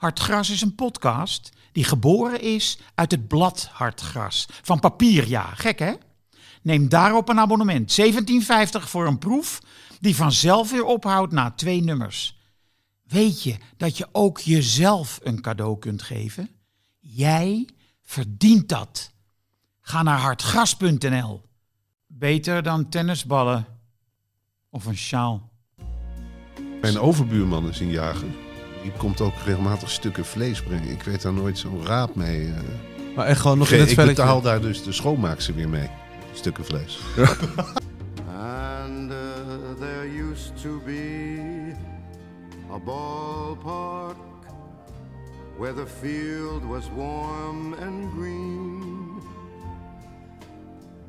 Hartgras is een podcast die geboren is uit het blad Hartgras. Van papier, ja. Gek, hè? Neem daarop een abonnement. 17,50 voor een proef die vanzelf weer ophoudt na twee nummers. Weet je dat je ook jezelf een cadeau kunt geven? Jij verdient dat. Ga naar hartgras.nl. Beter dan tennisballen of een sjaal. Mijn overbuurman is een jager. Die komt ook regelmatig stukken vlees brengen. Ik weet daar nooit zo'n raad mee. eh. Maar echt gewoon nog ik, in het ik velletje. betaal daar dus de schoonmaakster weer mee. Stukken vlees. And uh, there used to be a ballpark where the field was warm and green.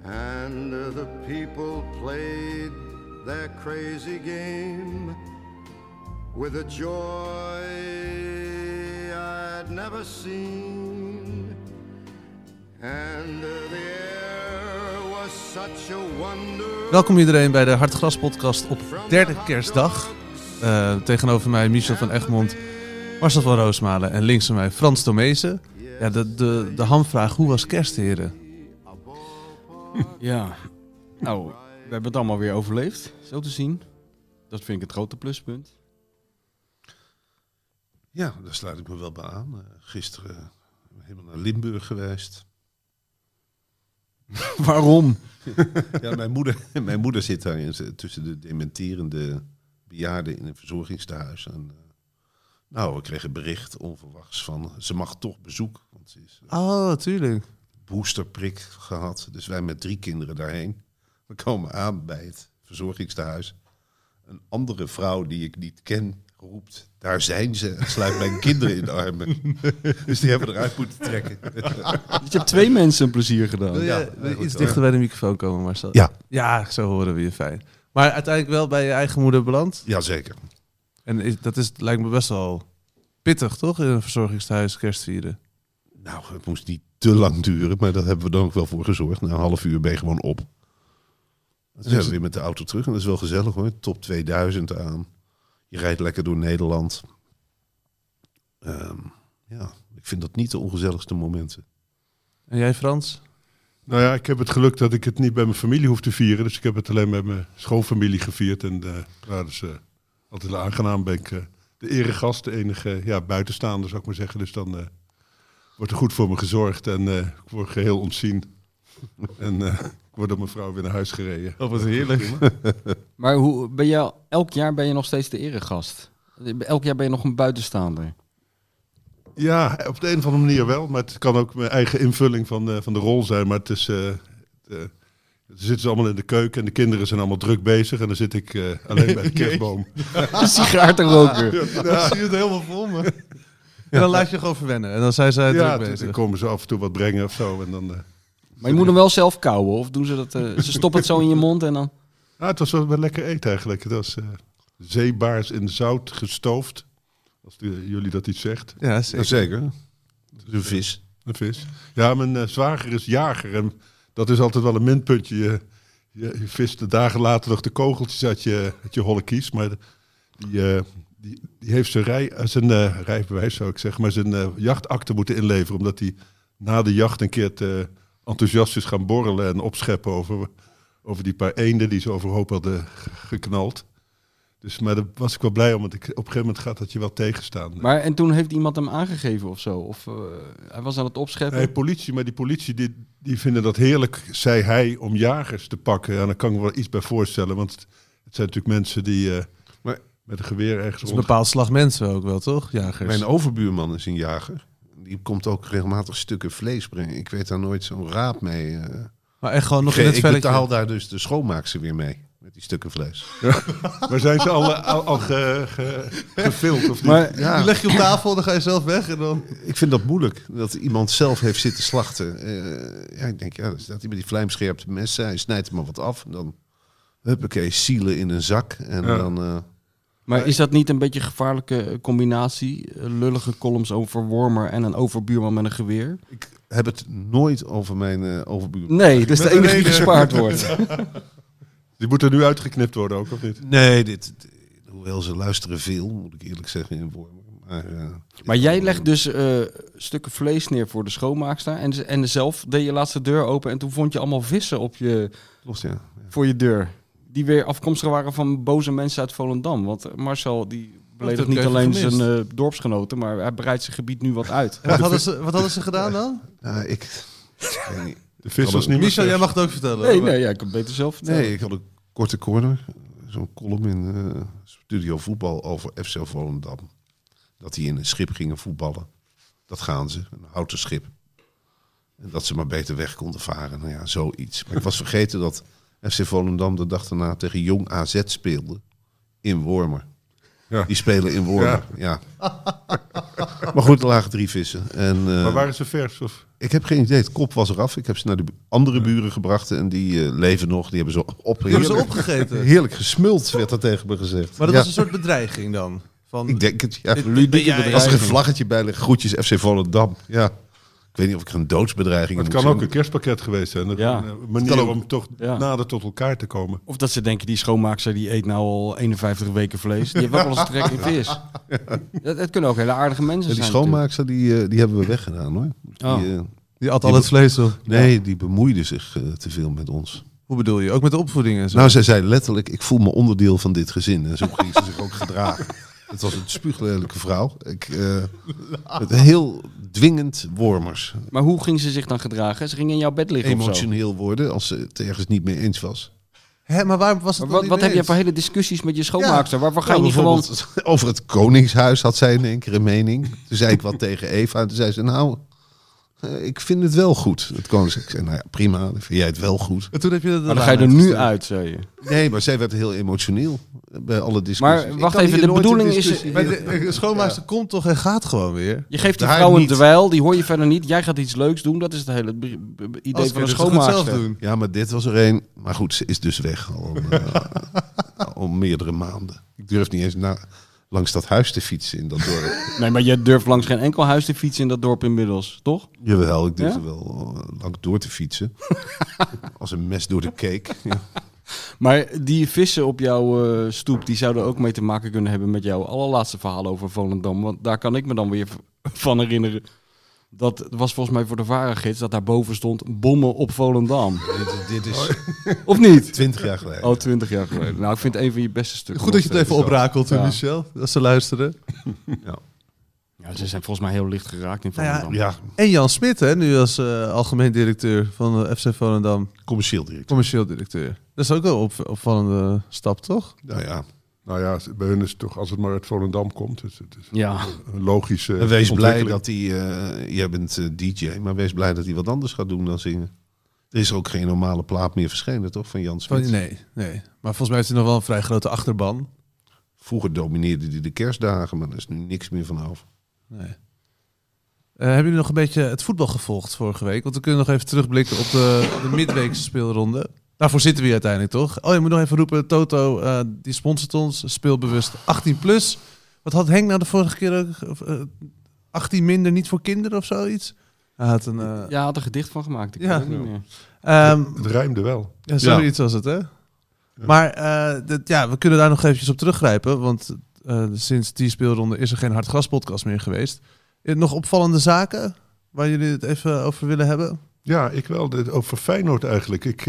And uh, the people played their crazy game with a joy I'd never seen. And the air was such a wonder. Welkom iedereen bij de Hartgras podcast op derde kerstdag. Eh, tegenover mij Michel van Egmond, Marcel van Roosmalen en links van mij Frans Tomezen. Ja, de, de, de hamvraag, hoe was kerst, heren? Ja, nou, we hebben het allemaal weer overleefd, zo te zien. Dat vind ik het grote pluspunt. Ja, daar sluit ik me wel bij aan. Eh, gisteren helemaal naar Limburg geweest. Waarom? Ja, mijn moeder, mijn moeder zit daar in, tussen de dementerende bejaarden in een verzorgingstehuis. En, eh, nou, we kregen bericht onverwachts van ze mag toch bezoek. Want ze is Oh, tuurlijk. boosterprik gehad. Dus wij met drie kinderen daarheen. We komen aan bij het verzorgingstehuis. Een andere vrouw die ik niet ken roept, daar zijn ze. En sluit mijn kinderen in de armen. Dus die hebben eruit moeten trekken. Dus je hebt twee mensen een plezier gedaan. Wil je ja, wil je goed iets hoor. dichter bij de microfoon komen, Marcel? Ja. Ja, zo horen we je fijn. Maar uiteindelijk wel bij je eigen moeder beland. Jazeker. En is- dat is, lijkt me best wel pittig, toch? In een verzorgingshuis kerst vieren. Nou, het moest niet te lang duren, maar daar hebben we dan ook wel voor gezorgd. Na een half uur ben je gewoon op. Dan zijn we weer met de auto terug en dat is wel gezellig hoor. Top 2000 aan. Je rijdt lekker door Nederland. Ehm, ja, ik vind dat niet de ongezelligste momenten. En jij, Frans? Nou ja, ik heb het geluk dat ik het niet bij mijn familie hoef te vieren. Dus ik heb het alleen met mijn schoonfamilie gevierd. En uh, nou, dus, eh, altijd aangenaam ben ik eh, de eregast, de enige ja, buitenstaander zou ik maar zeggen. Dus dan eh, wordt er goed voor me gezorgd en eh, ik word geheel ontzien. en eh, ik word door mijn vrouw weer naar huis gereden. Oh, wat heerlijk. Maar hoe, ben je, elk jaar ben je nog steeds de eregast. Elk jaar ben je nog een buitenstaander. Ja, op de een of andere manier wel. Maar het kan ook mijn eigen invulling van, de- van de rol zijn. Maar het is... eh, het, eh, dan zitten ze allemaal in de keuken en de kinderen zijn allemaal druk bezig. En dan zit ik eh, alleen bij de kerstboom. Een sigaartenroker. Ik zie het helemaal voor me. En dan laat je gewoon verwennen. En dan zijn zij Ja, druk dus bezig. dan komen ze af en toe wat brengen of zo. En dan, eh, Maar je moet hem wel zelf kauwen. Of doen ze dat? eh, ze stoppen het zo in je mond en dan... ah, het was wel, wel lekker eten eigenlijk. Het was eh, zeebaars in zout gestoofd. Als die- jullie dat iets zegt. Ja, zeker. Een vis. Een vis. Ja, mijn eh, zwager is jager. En dat is altijd wel een minpuntje. Je, je, je vist de dagen later nog de kogeltjes uit je, uit je holle kies. Maar die, eh, die, die heeft zijn, rij, zijn eh, rijbewijs, zou ik zeggen, maar zijn eh, jachtakte moeten inleveren. Omdat hij na de jacht een keer te enthousiast is gaan borrelen en opscheppen over, over die paar eenden die ze overhoop hadden geknald. Dus, maar daar was ik wel blij om, want ik, op een gegeven moment gaat dat je wel tegenstaan. Maar en toen heeft iemand hem aangegeven of zo? Of eh, hij was aan het opscheppen? Nee, politie, maar die politie die, die vinden dat heerlijk, zei hij, om jagers te pakken. En daar kan ik me wel iets bij voorstellen, want het zijn natuurlijk mensen die eh, Maar- met een geweer ergens Dat is een bepaald slag mensen ook wel, toch? Jagers. Mijn overbuurman is een jager. Die komt ook regelmatig stukken vlees brengen. Ik weet daar nooit zo'n raad mee. eh. Maar echt gewoon nog het ik betaal daar dus de schoonmaakster weer mee. Met die stukken vlees. Maar zijn ze al, al, al ge, ge, gefilmd of niet? Maar Ja, Die leg je op tafel, dan ga je zelf weg en dan... ik vind dat moeilijk. Dat iemand zelf heeft zitten slachten. Eh, ja, ik denk, ja, dan staat hij met die vlijmscherpte messen. Hij snijdt er maar wat af. En dan, huppakee, zielen in een zak. En Ja. dan... eh, Maar is dat niet een beetje een gevaarlijke combinatie? Eh, Lullige columns over Wormer en een overbuurman met een geweer? ik heb het nooit over mijn eh, overbuurman. Nee, dat is de enige die gespaard wordt. Die moet er nu uitgeknipt worden ook, of niet? Nee, dit, hoewel ze luisteren veel, moet ik eerlijk zeggen, in Wormer. Maar, eh, Maar jij legt dus eh, stukken vlees neer voor de schoonmaakster. En, en zelf deed je laatste deur open. En toen vond je allemaal vissen op je, Klopt, ja. voor je deur. Die weer afkomstig waren van boze mensen uit Volendam. Want Marcel die beledigt niet alleen gemist. zijn eh, dorpsgenoten. Maar hij breidt zijn gebied nu wat uit. Wat hadden, ze, wat hadden ze gedaan dan? Nou, ik, ik weet niet. De vis was niet Michel, jij mag het ook vertellen. Nee, nee, ja, ik kan het beter zelf vertellen. Nee, ik had een korte corner. Zo'n column in eh, Studio Voetbal over FC Volendam. Dat die in een schip gingen voetballen. Dat gaan ze, een houten schip. En dat ze maar beter weg konden varen. Nou ja, zoiets. Maar ik was vergeten dat FC Volendam de dag daarna tegen Jong AZ speelde. In Wormer. Ja. Die spelen in Wormer, ja. maar goed, er lagen drie vissen. En, eh, Maar waren ze vers? Of? ik heb geen idee. Het kop was eraf. Ik heb ze naar de andere buren gebracht. En die eh, leven nog. Die hebben ze op. Die hebben ze heerlijk- opgegeten. Heerlijk gesmuld, werd er tegen me gezegd. Maar dat Ja, was een soort bedreiging dan? Van, Ik denk het, ja. Ludieke jij- Als er een bedreiging. vlaggetje bij ligt, groetjes FC Volendam. Ja. Ik weet niet of ik er een doodsbedreiging Het in kan moet ook een kerstpakket geweest zijn. Ja. Een manier kan ook. om toch Ja. nader tot elkaar te komen. Of dat ze denken, die schoonmaakster die eet nou al 51 weken vlees. Die heeft ook wel eens trek in vis. Dat, het kunnen ook hele aardige mensen Ja, die zijn. schoonmaakster, die, eh, die hebben we weggedaan hoor. Die, Oh. eh, die at al het vlees op. nee, die bemoeide zich eh, te veel met ons. Hoe bedoel je? Ook met de opvoeding en zo? Nou, zij zei letterlijk, ik voel me onderdeel van dit gezin. En zo ging ze zich ook gedragen. Het was een spuuglelijke vrouw. Ik, eh, met heel dwingend wormers. Maar hoe ging ze zich dan gedragen? Ze ging in jouw bed liggen of zo? Emotioneel worden als ze het ergens niet mee eens was. Hè, maar waarom was het Maar wat, niet wat heb je voor hele discussies met je schoonmaakster? Waarvoor ga je Nou, niet gewoon... bijvoorbeeld Over het Koningshuis had zij in één keer een mening. Toen zei ik wat tegen Eva. En toen zei ze, nou, ik vind het wel goed. Het Koningshuis. Ik zei, nou ja, prima. Dan vind jij het wel goed. En toen heb je de Maar dan ga je er nu uit, zei je. Nee, maar zij werd heel emotioneel bij alle discussies. Maar wacht even, de bedoeling is- Maar de, de schoonmaakster komt toch en gaat gewoon weer? Je geeft die vrouw een dweil, die hoor je verder niet. Jij gaat iets leuks doen. Dat is het hele idee Als van een schoonmaakster. doen. Ja, maar dit was er een. Maar goed, ze is dus weg al, eh, al meerdere maanden. Ik durf niet eens na, langs dat huis te fietsen in dat dorp. Nee, maar je durft langs geen enkel huis te fietsen in dat dorp inmiddels, toch? Jawel, ik durfde Ja? wel eh, lang door te fietsen. Als een mes door de cake. Ja. Maar die vissen op jouw eh, stoep, die zouden ook mee te maken kunnen hebben met jouw allerlaatste verhaal over Volendam. Want daar kan ik me dan weer van herinneren. Dat was volgens mij voor de varengids dat daarboven stond bommen op Volendam. dit, dit is Of niet? twintig jaar geleden. Oh, twintig jaar geleden. Nou, ik vind het een van je beste stukken. Goed dat je het even oprakelt, Ja. Michel. Als ze luisteren. Ja, ze zijn volgens mij heel licht geraakt in Nou ja, Volendam. Ja, En Jan Smit, hè, nu als eh, algemeen directeur van de FC Volendam. commercieel directeur. Commercieel directeur. Dat is ook wel een op, opvallende stap, toch? Nou ja, Nou ja, bij hun is het toch als het maar uit Volendam komt. Het is Ja. een logische en wees blij dat hij... eh, jij bent eh, DJ, maar wees blij dat hij wat anders gaat doen dan zingen. Er is ook geen normale plaat meer verschenen, toch? Van Jan Smit. Van, nee, nee. Maar volgens mij is hij nog wel een vrij grote achterban. Vroeger domineerde hij de kerstdagen, maar er is nu niks meer van over. Nee. Eh, hebben jullie nog een beetje het voetbal gevolgd vorige week? Want we kunnen nog even terugblikken op de, de midweekse speelronde. Daarvoor zitten we hier uiteindelijk, toch? Oh, je moet nog even roepen, Toto, eh, die sponsort ons, speelbewust 18 plus. Wat had Henk nou de vorige keer ook? Of, eh, 18 minder niet voor kinderen of zoiets? Hij had een... eh, Ja, had er gedicht van gemaakt. Ik Ja. weet het niet meer. ehm, Het rijmde wel. Ja, zoiets was het, hè? Maar eh, dat, ja, we kunnen daar nog eventjes op teruggrijpen. Want eh, sinds die speelronde is er geen Hartgras podcast meer geweest. Nog opvallende zaken waar jullie het even over willen hebben? Ja, ik wel. Dit- Over Feyenoord eigenlijk. Ik,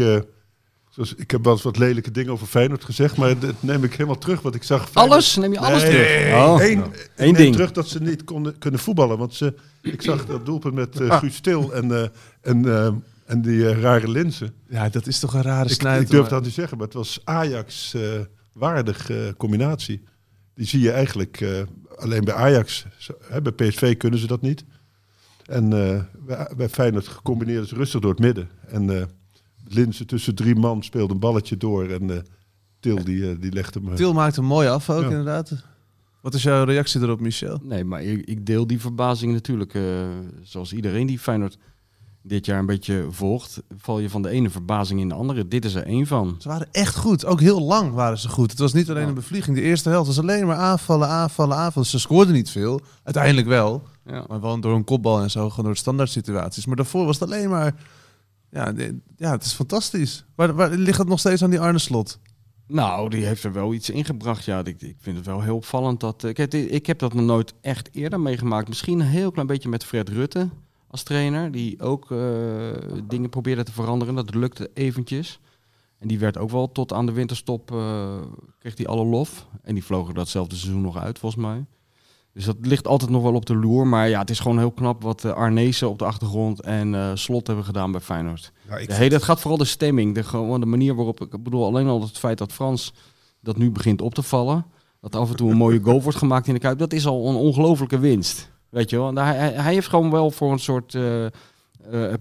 Zoals, ik heb wel eens wat lelijke dingen over Feyenoord gezegd, maar dat neem ik helemaal terug. Want ik zag Feyenoord- Alles? Neem je alles Nee, terug? Oh. Eén, Nou, ik één neem ding. terug dat ze niet konden, kunnen voetballen. Want ze, ik zag dat doelpunt met eh Guus Stil en, eh, en, eh, en die rare linzen. Ja, dat is toch een rare Ik, snuit. ik durf dat niet zeggen, maar het was Ajax-waardig combinatie. Die zie je eigenlijk eh, alleen bij Ajax. Bij PSV kunnen ze dat niet. En eh, bij, Feyenoord gecombineerd ze rustig door het midden. En eh Linzen tussen drie man speelde een balletje door. En eh, Til die, eh, die legde me... Til maakt een mooie af ook, Ja. inderdaad. Wat is jouw reactie erop, Michel? Nee, maar ik, ik deel die verbazing natuurlijk. eh, zoals iedereen die Feyenoord dit jaar een beetje volgt, val je van de ene verbazing in de andere. Dit is er één van. Ze waren echt goed. Ook heel lang waren ze goed. Het was niet alleen Ja. een bevlieging. De eerste helft was alleen maar aanvallen, aanvallen, aanvallen. Ze scoorden niet veel. Uiteindelijk wel. Ja. Maar wel door een kopbal en zo, gewoon door standaard situaties. Maar daarvoor was het alleen maar... Ja, ja het is fantastisch. Waar, waar ligt het nog steeds aan die Arne Slot? Nou, die heeft er wel iets ingebracht. Ja, ik, ik vind het wel heel opvallend. Dat, eh, kijk, ik heb dat nog nooit echt eerder meegemaakt. Misschien een heel klein beetje met Fred Rutte als trainer. Die ook eh, dingen probeerde te veranderen. Dat lukte eventjes. En die werd ook wel tot aan de winterstop, eh, kreeg hij alle lof. En die vlogen datzelfde seizoen nog uit, volgens mij. Dus dat ligt altijd nog wel op de loer. Maar ja, het is gewoon heel knap wat uh, Arnezen op de achtergrond en eh, Slot hebben gedaan bij Feyenoord. Ja, ik De hele, het gaat vooral de stemming, de, gewoon de manier waarop... Ik bedoel, alleen al het feit dat Frans dat nu begint op te vallen... dat af en toe een mooie goal wordt gemaakt in de Kuip... dat is al een ongelofelijke winst. Weet je wel? En hij, hij- heeft gewoon wel voor een soort eh, eh,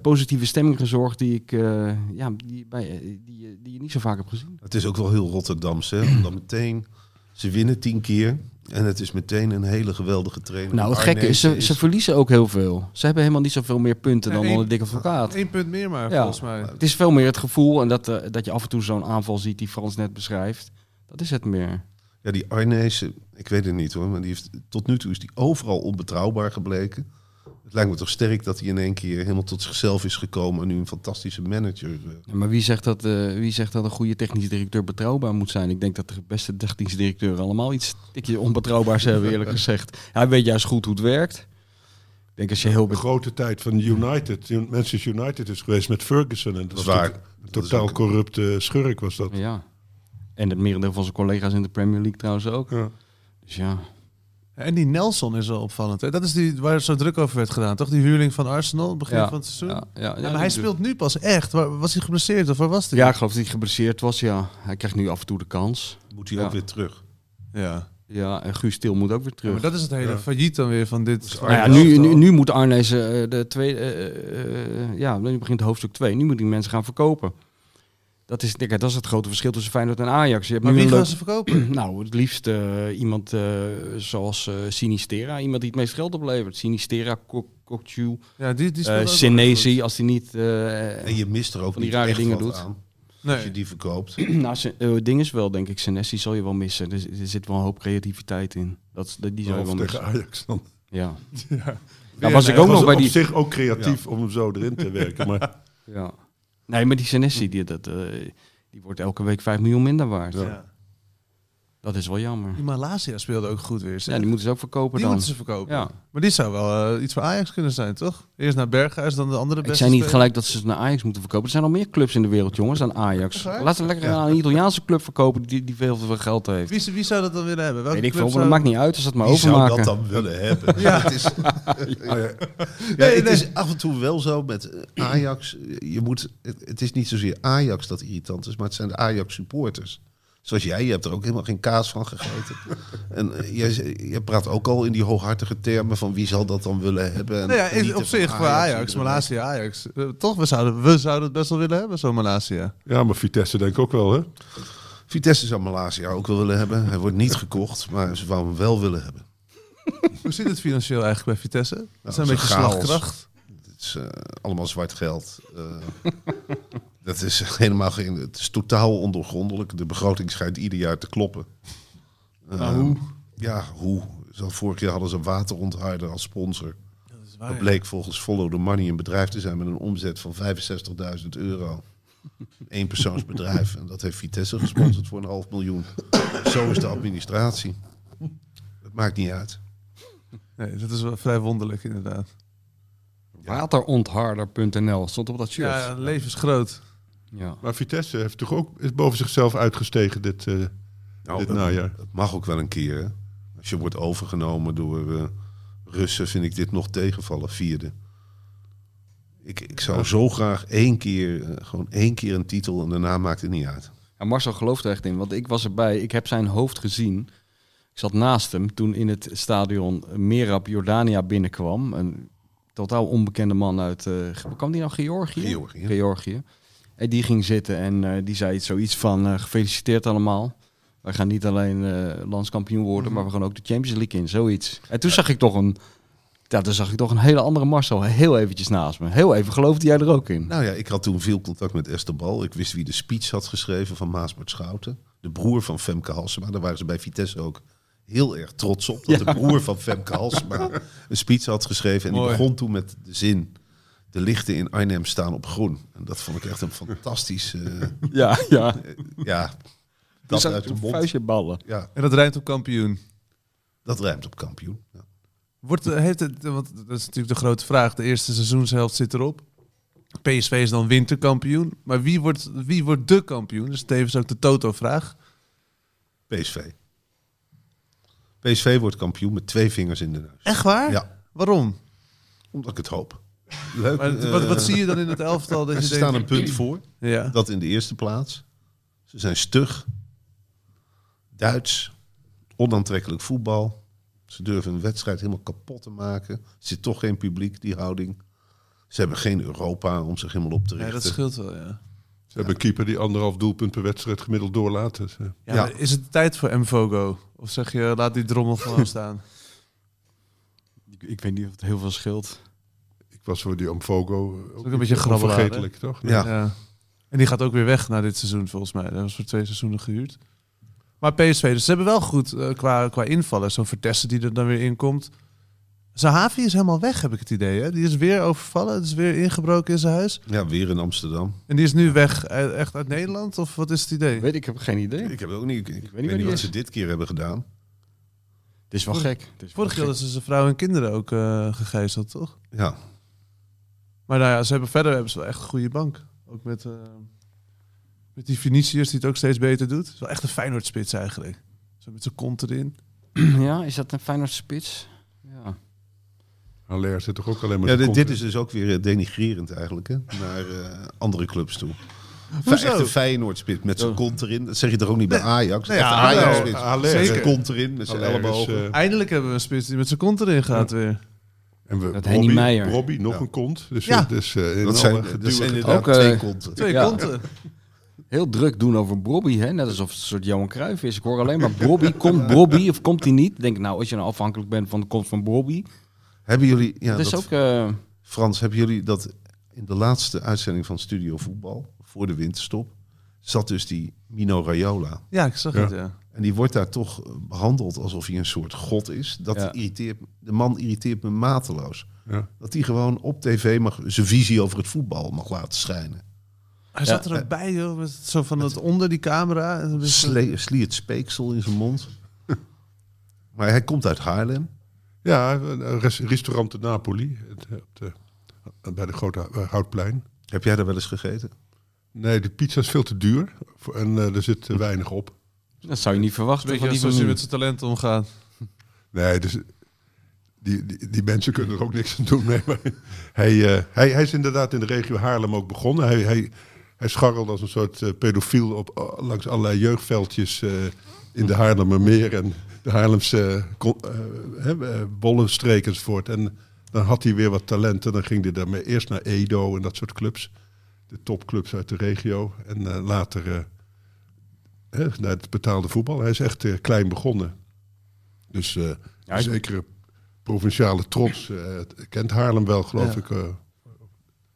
positieve stemming gezorgd... die, ik, eh, ja, die, bij, eh, die, je- die je niet zo vaak hebt gezien. Het is ook wel heel Rotterdamse, hè? omdat meteen... Ze winnen tien keer en het is meteen een hele geweldige trainer. Nou, het gekke is, ze, ze verliezen ook heel veel. Ze hebben helemaal niet zoveel meer punten dan onder dikke advocaat. Eén punt meer maar, Ja. volgens mij. Het is veel meer het gevoel en dat, eh, dat je af en toe zo'n aanval ziet die Frans net beschrijft. Dat is het meer. Ja, die Arnezen, ik weet het niet hoor, maar die heeft, tot nu toe is die overal onbetrouwbaar gebleken. Het lijkt me toch sterk dat hij in één keer helemaal tot zichzelf is gekomen en nu een fantastische manager. eh, Ja, maar wie zegt, dat, eh, wie zegt dat een goede technisch directeur betrouwbaar moet zijn? Ik denk dat de beste technisch directeuren allemaal iets tikje onbetrouwbaars hebben, eerlijk gezegd. Hij weet juist goed hoe het werkt. Ik denk als je heel... De grote tijd van United, Manchester United is geweest met Ferguson. En dat is was waar. Een totaal ook- corrupte schurk was dat. Ja. En het merendeel van zijn collega's in de Premier League trouwens ook. Ja. Dus ja. En die Nelson is wel opvallend. Hè? Dat is die waar zo druk over werd gedaan, toch? Die huurling van Arsenal, begin Ja, van het seizoen. Ja, ja, Ja, maar hij speelt nu pas echt. Waar, was hij geblesseerd of waar was hij? Ja, ik geloof dat hij geblesseerd was, ja. Hij krijgt nu af en toe de kans. Moet hij Ja. ook weer terug. ja. Ja, en Guus Til moet ook weer Ja, terug. maar dat is het hele Ja. failliet dan weer van dit. Nou ja, nu, nu, nu moet Arnezen eh, de tweede. eh, eh, ja, nu begint hoofdstuk 2. Nu moet die mensen gaan verkopen. Dat is, kijk, dat is het grote verschil tussen Feyenoord en Ajax. Je hebt Maar nu wie gaan leuk- ze verkopen? Nou, het liefst eh, iemand eh, zoals eh, Sinistera. Iemand die het meest geld oplevert. Sinistera, Kok- Kokchu, ja, die, die Senesi, als die niet... eh, En je mist er ook Van die niet rare echt dingen doet. aan als je die verkoopt. nou, ding is wel, denk ik, Senesi zal je wel missen. Er, er zit wel een hoop creativiteit in. Dat, is- die zal je wel tegen missen. Ajax dan. Ja. Ja. Nou, was ik ook was nog bij op die... zich ook creatief om hem zo erin te werken. Maar Ja. Nee, maar die Senesi, die, dat, eh, die wordt elke week 5 miljoen minder waard. Ja. Dat is wel jammer. Die Malasia speelde ook goed weer. zeg. Ja, die moeten ze ook verkopen Die dan. moeten ze verkopen. Ja. Maar die zou wel eh, iets voor Ajax kunnen zijn, toch? Eerst naar Berghuis, dan de andere Ik beste zei niet gelijk dat ze het naar Ajax moeten verkopen. Er zijn al meer clubs in de wereld, jongens, dan Ajax. Laten we lekker aan een Italiaanse club verkopen die, die veel te veel geld heeft. Wie, wie zou dat dan willen hebben? Welke Weet ik club veel, maar dat zou- maakt niet uit als ze het maar Wie zou overmaken. dat dan willen hebben? Ja. Het is, ja, Nee, het nee. is af en toe wel zo met eh, Ajax. Je moet, het, het is niet zozeer Ajax dat irritant is, maar het zijn de Ajax supporters. Zoals jij, je hebt er ook helemaal geen kaas van gegeten. En eh, jij, jij praat ook al in die hooghartige termen van wie zal dat dan willen hebben. En Nou ja, op van zich voor Ajax. Malasia Ajax. Eh, toch, we zouden, we zouden het best wel willen hebben, zo'n Malasia. ja, maar Vitesse denk ik ook wel, hè? Vitesse zou Malasia ook wel willen hebben. Hij wordt niet gekocht, maar ze wouden hem wel willen hebben. Hoe zit het financieel eigenlijk bij Vitesse? Het is een het is beetje een chaos. slagkracht. Het is eh, allemaal zwart geld. Dat is helemaal geen. Het is totaal ondoorgrondelijk. De begroting schijnt ieder jaar te kloppen. Eh, hoe? Ja, hoe? Zo, vorig jaar hadden ze waterontharder als sponsor. Dat is Dat bleek volgens Follow the Money een bedrijf te zijn met een omzet van 65.000 euro. Eén persoonsbedrijf. En dat heeft Vitesse gesponsord voor een half miljoen. Zo is de administratie. Het maakt niet uit. Nee, dat is wel vrij wonderlijk inderdaad. Waterontharder.nl stond op dat shirt. Ja, levensgroot. Ja. Maar Vitesse heeft toch ook, is boven zichzelf uitgestegen dit, eh, Nou, dit dat- najaar. Het mag ook wel een keer. Hè? Als je wordt overgenomen door eh, Russen, vind ik dit nog tegenvallen. Vierde. Ik, ik zou zo graag één keer, eh, gewoon één keer een titel en daarna maakt het niet uit. Ja, Marcel gelooft er echt in, want ik was erbij. Ik heb zijn hoofd gezien. Ik zat naast hem toen in het stadion Merab Jordania binnenkwam. Een totaal onbekende man uit... eh waar kwam die nou? Georgië? Georgië. Georgië. En die ging zitten en eh, die zei zoiets van... eh, gefeliciteerd allemaal. Wij gaan niet alleen eh, landskampioen worden, maar we gaan ook de Champions League in. Zoiets. En toen zag ik toch een... Ja, toen zag ik toch een hele andere Marcel heel eventjes naast me. Heel even geloofde jij er ook in. Nou ja, ik had toen veel contact met Esther Bal. Ik wist wie de speech had geschreven van Maasbert Schouten. De broer van Femke Halsema. Daar waren ze bij Vitesse ook heel erg trots op. Dat Ja. de broer van Femke Halsema een speech had geschreven. En die begon toen met de zin... De lichten in Arnhem staan op groen. En dat vond ik echt een fantastisch... eh, Ja, ja. ja, Dat uit de mond. vuistje ballen. Ja, En dat rijdt op kampioen. dat ruimt op kampioen. Ja. Wordt, eh, heeft het, want dat is natuurlijk de grote vraag. De eerste seizoenshelft zit erop. PSV is dan winterkampioen. Maar wie wordt, wie wordt de kampioen? Dat is tevens ook de Toto-vraag. PSV. PSV wordt kampioen met twee vingers in de neus. Echt waar? Ja, Waarom? omdat ik het hoop. Leuk. Maar, eh, wat, wat zie je dan in het elftal? Dat je Ze denkt- staan een punt voor. Ja. Dat in de eerste plaats. Ze zijn stug, Duits, onaantrekkelijk voetbal. Ze durven een wedstrijd helemaal kapot te maken. Er zit toch geen publiek, die houding. Ze hebben geen Europa om zich helemaal op te ja, richten. dat scheelt wel, ja. Ze hebben een keeper die anderhalf doelpunt per wedstrijd gemiddeld doorlaat. Dus, ja, Ja. maar Is het tijd voor Mvogo? Of zeg je, laat die drommel gewoon staan? Ik, ik weet niet of het heel veel scheelt. Ik was voor die Omfogo ook, ook een beetje onvergetelijk, toch? Ja. Ja. En die gaat ook weer weg na dit seizoen, volgens mij. Dat was voor twee seizoenen gehuurd. Maar PSV, dus ze hebben wel goed eh, qua, qua invallen. Zo'n Vertessen die er dan weer in komt. Zahavi is helemaal weg, heb ik het idee. Hè? Die is weer overvallen. Het is weer ingebroken in zijn huis. Ja, weer in Amsterdam. En die is nu weg, eh, echt uit Nederland? Of wat is het idee? Weet ik, heb geen idee. Ik heb ook niet, ik, weet niet wat is. ze dit keer hebben gedaan. Het is wel gek. Vorig jaar hadden ze zijn vrouw en kinderen ook eh gegijzeld, toch? Ja, Maar nou ja, ze hebben, verder hebben ze wel echt een goede bank. Ook met, eh, met die Vinicius die het ook steeds beter doet. Het is wel echt een Feyenoord-spits eigenlijk. Zo met zijn kont erin. Ja, is dat een Feyenoord spits? Ja. Haller zit toch ook alleen maar ja dit, is dus ook weer eh, denigrerend eigenlijk, hè? Naar eh, andere clubs toe. Hoezo? Echt een Feyenoord-spit met zijn Oh. kont erin. Dat zeg je toch ook niet bij Ajax? Nee, Echt ja. Ajax-spits. Haller, Met zijn kont erin, met zijn Eindelijk hebben we een spits die met zijn kont erin gaat weer. En we, Dat Henny Robbie, Meijer. Robbie, nog Ja. een kont. Dus, Ja. eh, dus, eh, in dat zijn, dat zijn inderdaad Ook, eh, twee konten. Twee Ja. konten. Heel druk doen over Bobby, hè? net alsof het een soort Johan Cruijff is. Ik hoor alleen maar Bobby. Komt Bobby of komt hij niet? Ik Denk nou, als je nou afhankelijk bent van de komst van Bobby. Hebben jullie, ja, dat is dat- ook... eh, Frans, hebben jullie dat in de laatste uitzending van Studio Voetbal, voor de winterstop, zat dus die Mino Raiola. Ja, ik zag Ja. het, ja. En die wordt daar toch eh, behandeld alsof hij een soort god is. Dat Ja. irriteert, de man irriteert me mateloos. Ja. Dat hij gewoon op tv mag, zijn visie over het voetbal mag laten schijnen. Hij zat er ook bij, joh. Met zo van het onder die camera. En dan is- Sle, sliert speeksel in zijn mond. maar hij komt uit Haarlem. Ja, restaurant de Napoli. het, eh, op de- bij de Grote eh, Houtplein. Heb jij daar wel eens gegeten? Nee, de pizza is veel te duur. En eh, er zit te weinig op. dat zou je niet verwachten Weet van je, die zoals hij manier. met zijn talent omgaat. Nee, dus die, die, die mensen kunnen er ook niks aan doen. Nee, maar hij, eh, hij, hij is inderdaad in de regio Haarlem ook begonnen. Hij, hij, hij scharrelde als een soort eh, pedofiel op, eh, langs allerlei jeugdveldjes eh, in de Haarlemmermeer en de Haarlemse bollenstreek enzovoort. En dan had hij weer wat talent en dan ging hij daarmee eerst naar Edo en dat soort clubs. De topclubs uit de regio. En eh, later eh, hè, naar het betaalde voetbal. Hij is echt eh, klein begonnen. Dus eh Ja, ik- zekere provinciale trots eh, kent Haarlem wel, geloof Ja. ik. eh.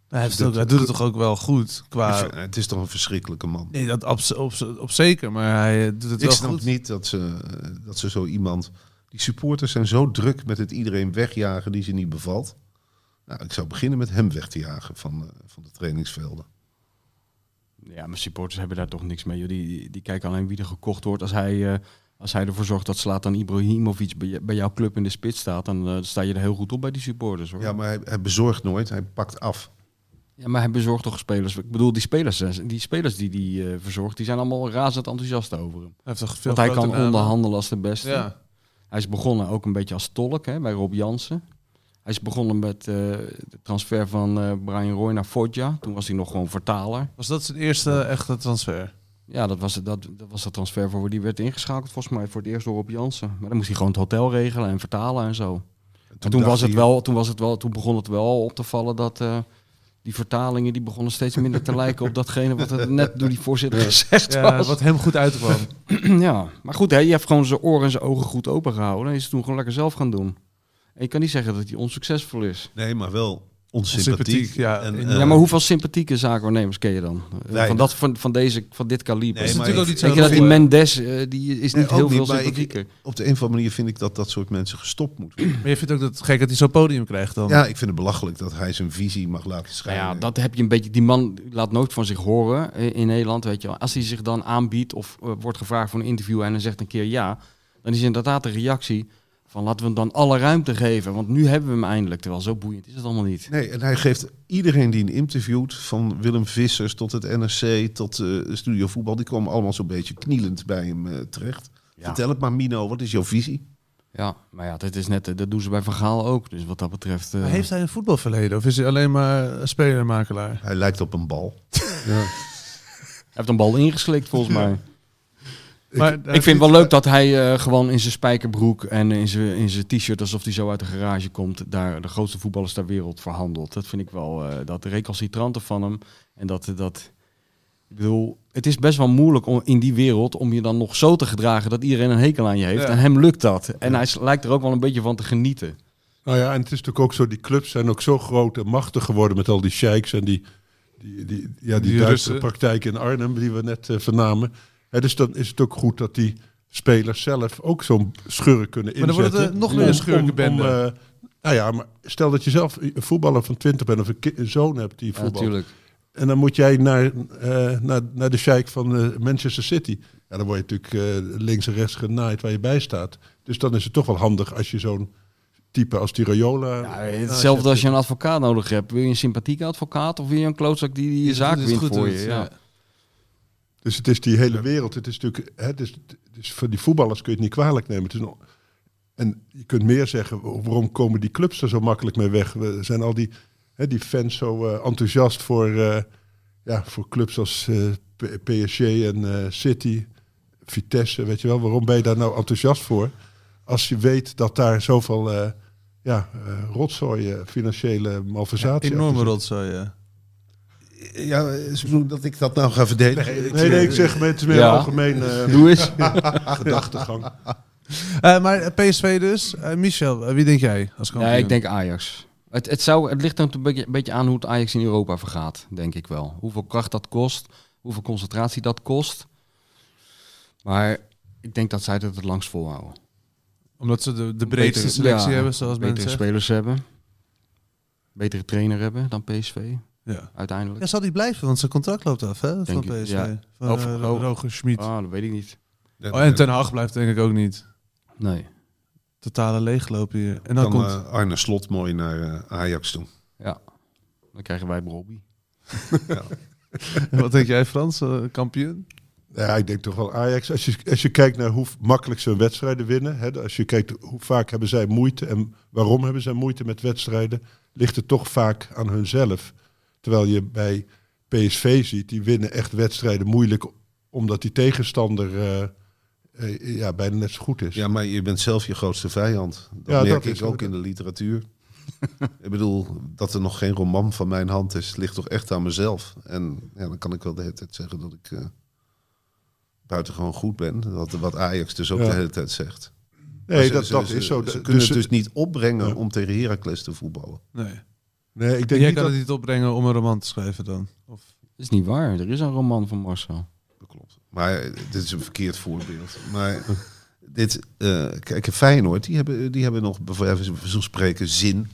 Hij, heeft het ook, hij doet het toch ook wel goed. Qua... Het is toch een verschrikkelijke man. Nee, dat op, op, op zeker. Maar hij eh, doet het Ik wel snap goed. niet dat ze, dat ze zo iemand... Die supporters zijn zo druk met het iedereen wegjagen die ze niet bevalt. Nou, ik zou beginnen met hem weg te jagen van, eh, van de trainingsvelden. Ja, maar supporters hebben daar toch niks mee. joh. Die, die, die kijken alleen wie er gekocht wordt. Als hij, eh, als hij ervoor zorgt dat Slatan Ibrahimovic bij, bij jouw club in de spits staat, dan eh, sta je er heel goed op bij die supporters. Hoor. Ja, maar hij, hij bezorgt nooit, hij pakt af. Ja, maar hij bezorgt toch spelers. Ik bedoel, die spelers, eh, die spelers die hij eh, verzorgt, die zijn allemaal razend enthousiast over hem. Hij heeft toch veel Want hij kan onderhandelen als de beste. Ja. Hij is begonnen ook een beetje als tolk hè, bij Rob Jansen. Hij is begonnen met eh, de transfer van eh, Brian Roy naar Foggia. Toen was hij nog gewoon vertaler. Was dat zijn eerste echte transfer? Ja, dat was, het- dat, dat was de transfer voor die werd ingeschakeld volgens mij voor het eerst door Rob Jansen. Maar dan moest hij gewoon het hotel regelen en vertalen en zo. En toen, was het wel, toen, was het wel, toen begon het wel op te vallen dat eh, die vertalingen die begonnen steeds minder te lijken op datgene wat er net door die voorzitter gezegd Ja, was. wat hem goed uitkwam. ja, maar goed, hè, je hebt gewoon zijn oren en zijn ogen goed open gehouden. En is het toen gewoon lekker zelf gaan doen. En je kan niet zeggen dat hij onsuccesvol is. Nee, maar wel onsympathiek. Onsympathiek, ja. En, eh, ja, maar hoeveel sympathieke zaakwaarnemers ken je dan? Eh. Van, dat, van, van, deze, van dit kaliber. Nee, is natuurlijk ook ik- niet zo Denk je dat die. Mendes, eh, die is Nee, niet heel veel ik- sympathieker? Op de een of andere manier vind ik dat dat soort mensen gestopt moeten worden. Maar je vindt ook dat het gek dat hij zo'n podium krijgt dan? Ja, ik vind het belachelijk dat hij zijn visie mag laten Nou schijnen. ja, dat heb je een beetje. Die man laat nooit van zich horen in Nederland, weet je wel. Als hij zich dan aanbiedt of wordt gevraagd voor een interview en hij zegt een keer ja, dan is inderdaad de reactie van laten we hem dan alle ruimte geven, want nu hebben we hem eindelijk. Terwijl zo boeiend is het allemaal niet. Nee, en hij geeft iedereen die hem interviewt, van Willem Vissers tot het NRC tot eh Studio Voetbal, die komen allemaal zo'n beetje knielend bij hem eh, terecht. Ja. Vertel het maar, Mino, wat is jouw visie? Ja, maar ja, dat is net, dat doen ze bij Van Gaal ook. Dus wat dat betreft. eh, Maar heeft hij een voetbalverleden of is hij alleen maar een spelermakelaar? Hij lijkt op een bal. hij heeft een bal ingeslikt volgens mij. Maar, Ik vind het wel leuk dat hij eh, gewoon in zijn spijkerbroek en in zijn, in zijn t-shirt, alsof hij zo uit de garage komt, daar de grootste voetballers ter wereld verhandelt. Dat vind ik wel, eh, dat recalcitrante van hem. En dat, dat, ik bedoel, het is best wel moeilijk om, in die wereld om je dan nog zo te gedragen dat iedereen een hekel aan je heeft. Ja. En hem lukt dat. En hij lijkt er ook wel een beetje van te genieten. Nou ja, en het is natuurlijk ook zo, die clubs zijn ook zo groot en machtig geworden met al die sheiks en die, die, die, ja, die, Die Duitse praktijk in Arnhem die we net eh, vernamen. Hè, dus dan is het ook goed dat die spelers zelf ook zo'n schurk kunnen Maar dan inzetten. wordt het, eh, nog meer een schurkenbende. Om, om, eh, nou ja, maar stel dat je zelf een voetballer van 20 bent of een, zoon hebt die Ja, voetbalt. natuurlijk. En dan moet jij naar, eh, naar, naar de sheik van eh, Manchester City. Ja, dan word je natuurlijk eh, links en rechts genaaid waar je bij staat. Dus dan is het toch wel handig als je zo'n type als die Rayola... Ja, hetzelfde als je een advocaat nodig hebt. Wil je een sympathieke advocaat of wil je een klootzak die, die je zaak wint goed voor je? ja. Dus het is die hele wereld. Het is natuurlijk, hè, dus, dus voor die voetballers kun je het niet kwalijk nemen. Het is een, en je kunt meer zeggen, waarom komen die clubs er zo makkelijk mee weg? We zijn al die, hè, die fans zo eh, enthousiast voor, eh, ja, voor clubs als eh, PSG en City, Vitesse, weet je wel. Waarom ben je daar nou enthousiast voor? Als je weet dat daar zoveel ja, rotzooi, financiële malversatie... Enorme rotzooi, ja. Ja, dat ik dat nou ga verdedigen? Nee, nee, ik zeg met meer Ja. algemeen eh, Doe eens. gedachtegang. Eh, maar PSV dus. Eh, Michel, eh, wie denk jij als kampioen? Ja, ik denk Ajax. Het, het, zou, het ligt er een beetje, een beetje aan hoe het Ajax in Europa vergaat, denk ik wel. Hoeveel kracht dat kost, hoeveel concentratie dat kost. Maar ik denk dat zij het het langst volhouden. Omdat ze de, de breedste Betere- selectie ja, hebben, zoals betere mensen spelers hebben. Betere trainer hebben dan PSV, Ja. uiteindelijk. ja, zal die blijven? Want zijn contract loopt af, hè? Van ik, PSV. ja. Van Of- eh, oh. Roger Schmid. Ah, dat weet ik niet. Oh, en Ten Hag blijft denk ik ook niet. Nee. Totale leeglopen hier. En dan Dan komt... eh, Arne Slot mooi naar eh, Ajax toe. Ja. Dan krijgen wij Robbie. Wat denk jij, Frans? Eh, kampioen? Ja, ik denk toch wel Ajax. Als je, als je kijkt naar hoe makkelijk ze wedstrijden winnen. Hè, als je kijkt hoe vaak hebben zij moeite en waarom hebben zij moeite met wedstrijden. Ligt het toch vaak aan hunzelf. Terwijl je bij PSV ziet, die winnen echt wedstrijden moeilijk. Omdat die tegenstander eh, eh, ja, bijna net zo goed is. Ja, maar je bent zelf je grootste vijand. Dat Ja, merk dat ik is ook in de literatuur. ik bedoel, dat er nog geen roman van mijn hand is, ligt toch echt aan mezelf. En ja, dan kan ik wel de hele tijd zeggen dat ik eh buitengewoon goed ben. Dat, wat Ajax dus ook Ja. de hele tijd zegt. Nee, ze- dat, ze- dat ze- is zo. Ze Dus- kunnen het dus niet opbrengen Ja. om tegen Heracles te voetballen. Nee. Nee, ik denk Jij niet kan dat, het niet opbrengen om een roman te schrijven dan? Of... Dat is niet waar. Er is een roman van Marcel. Dat klopt. Maar eh, dit is een verkeerd voorbeeld. Maar dit, eh, kijk, Feyenoord, die hebben, die hebben nog, bij wijze van spreken, zin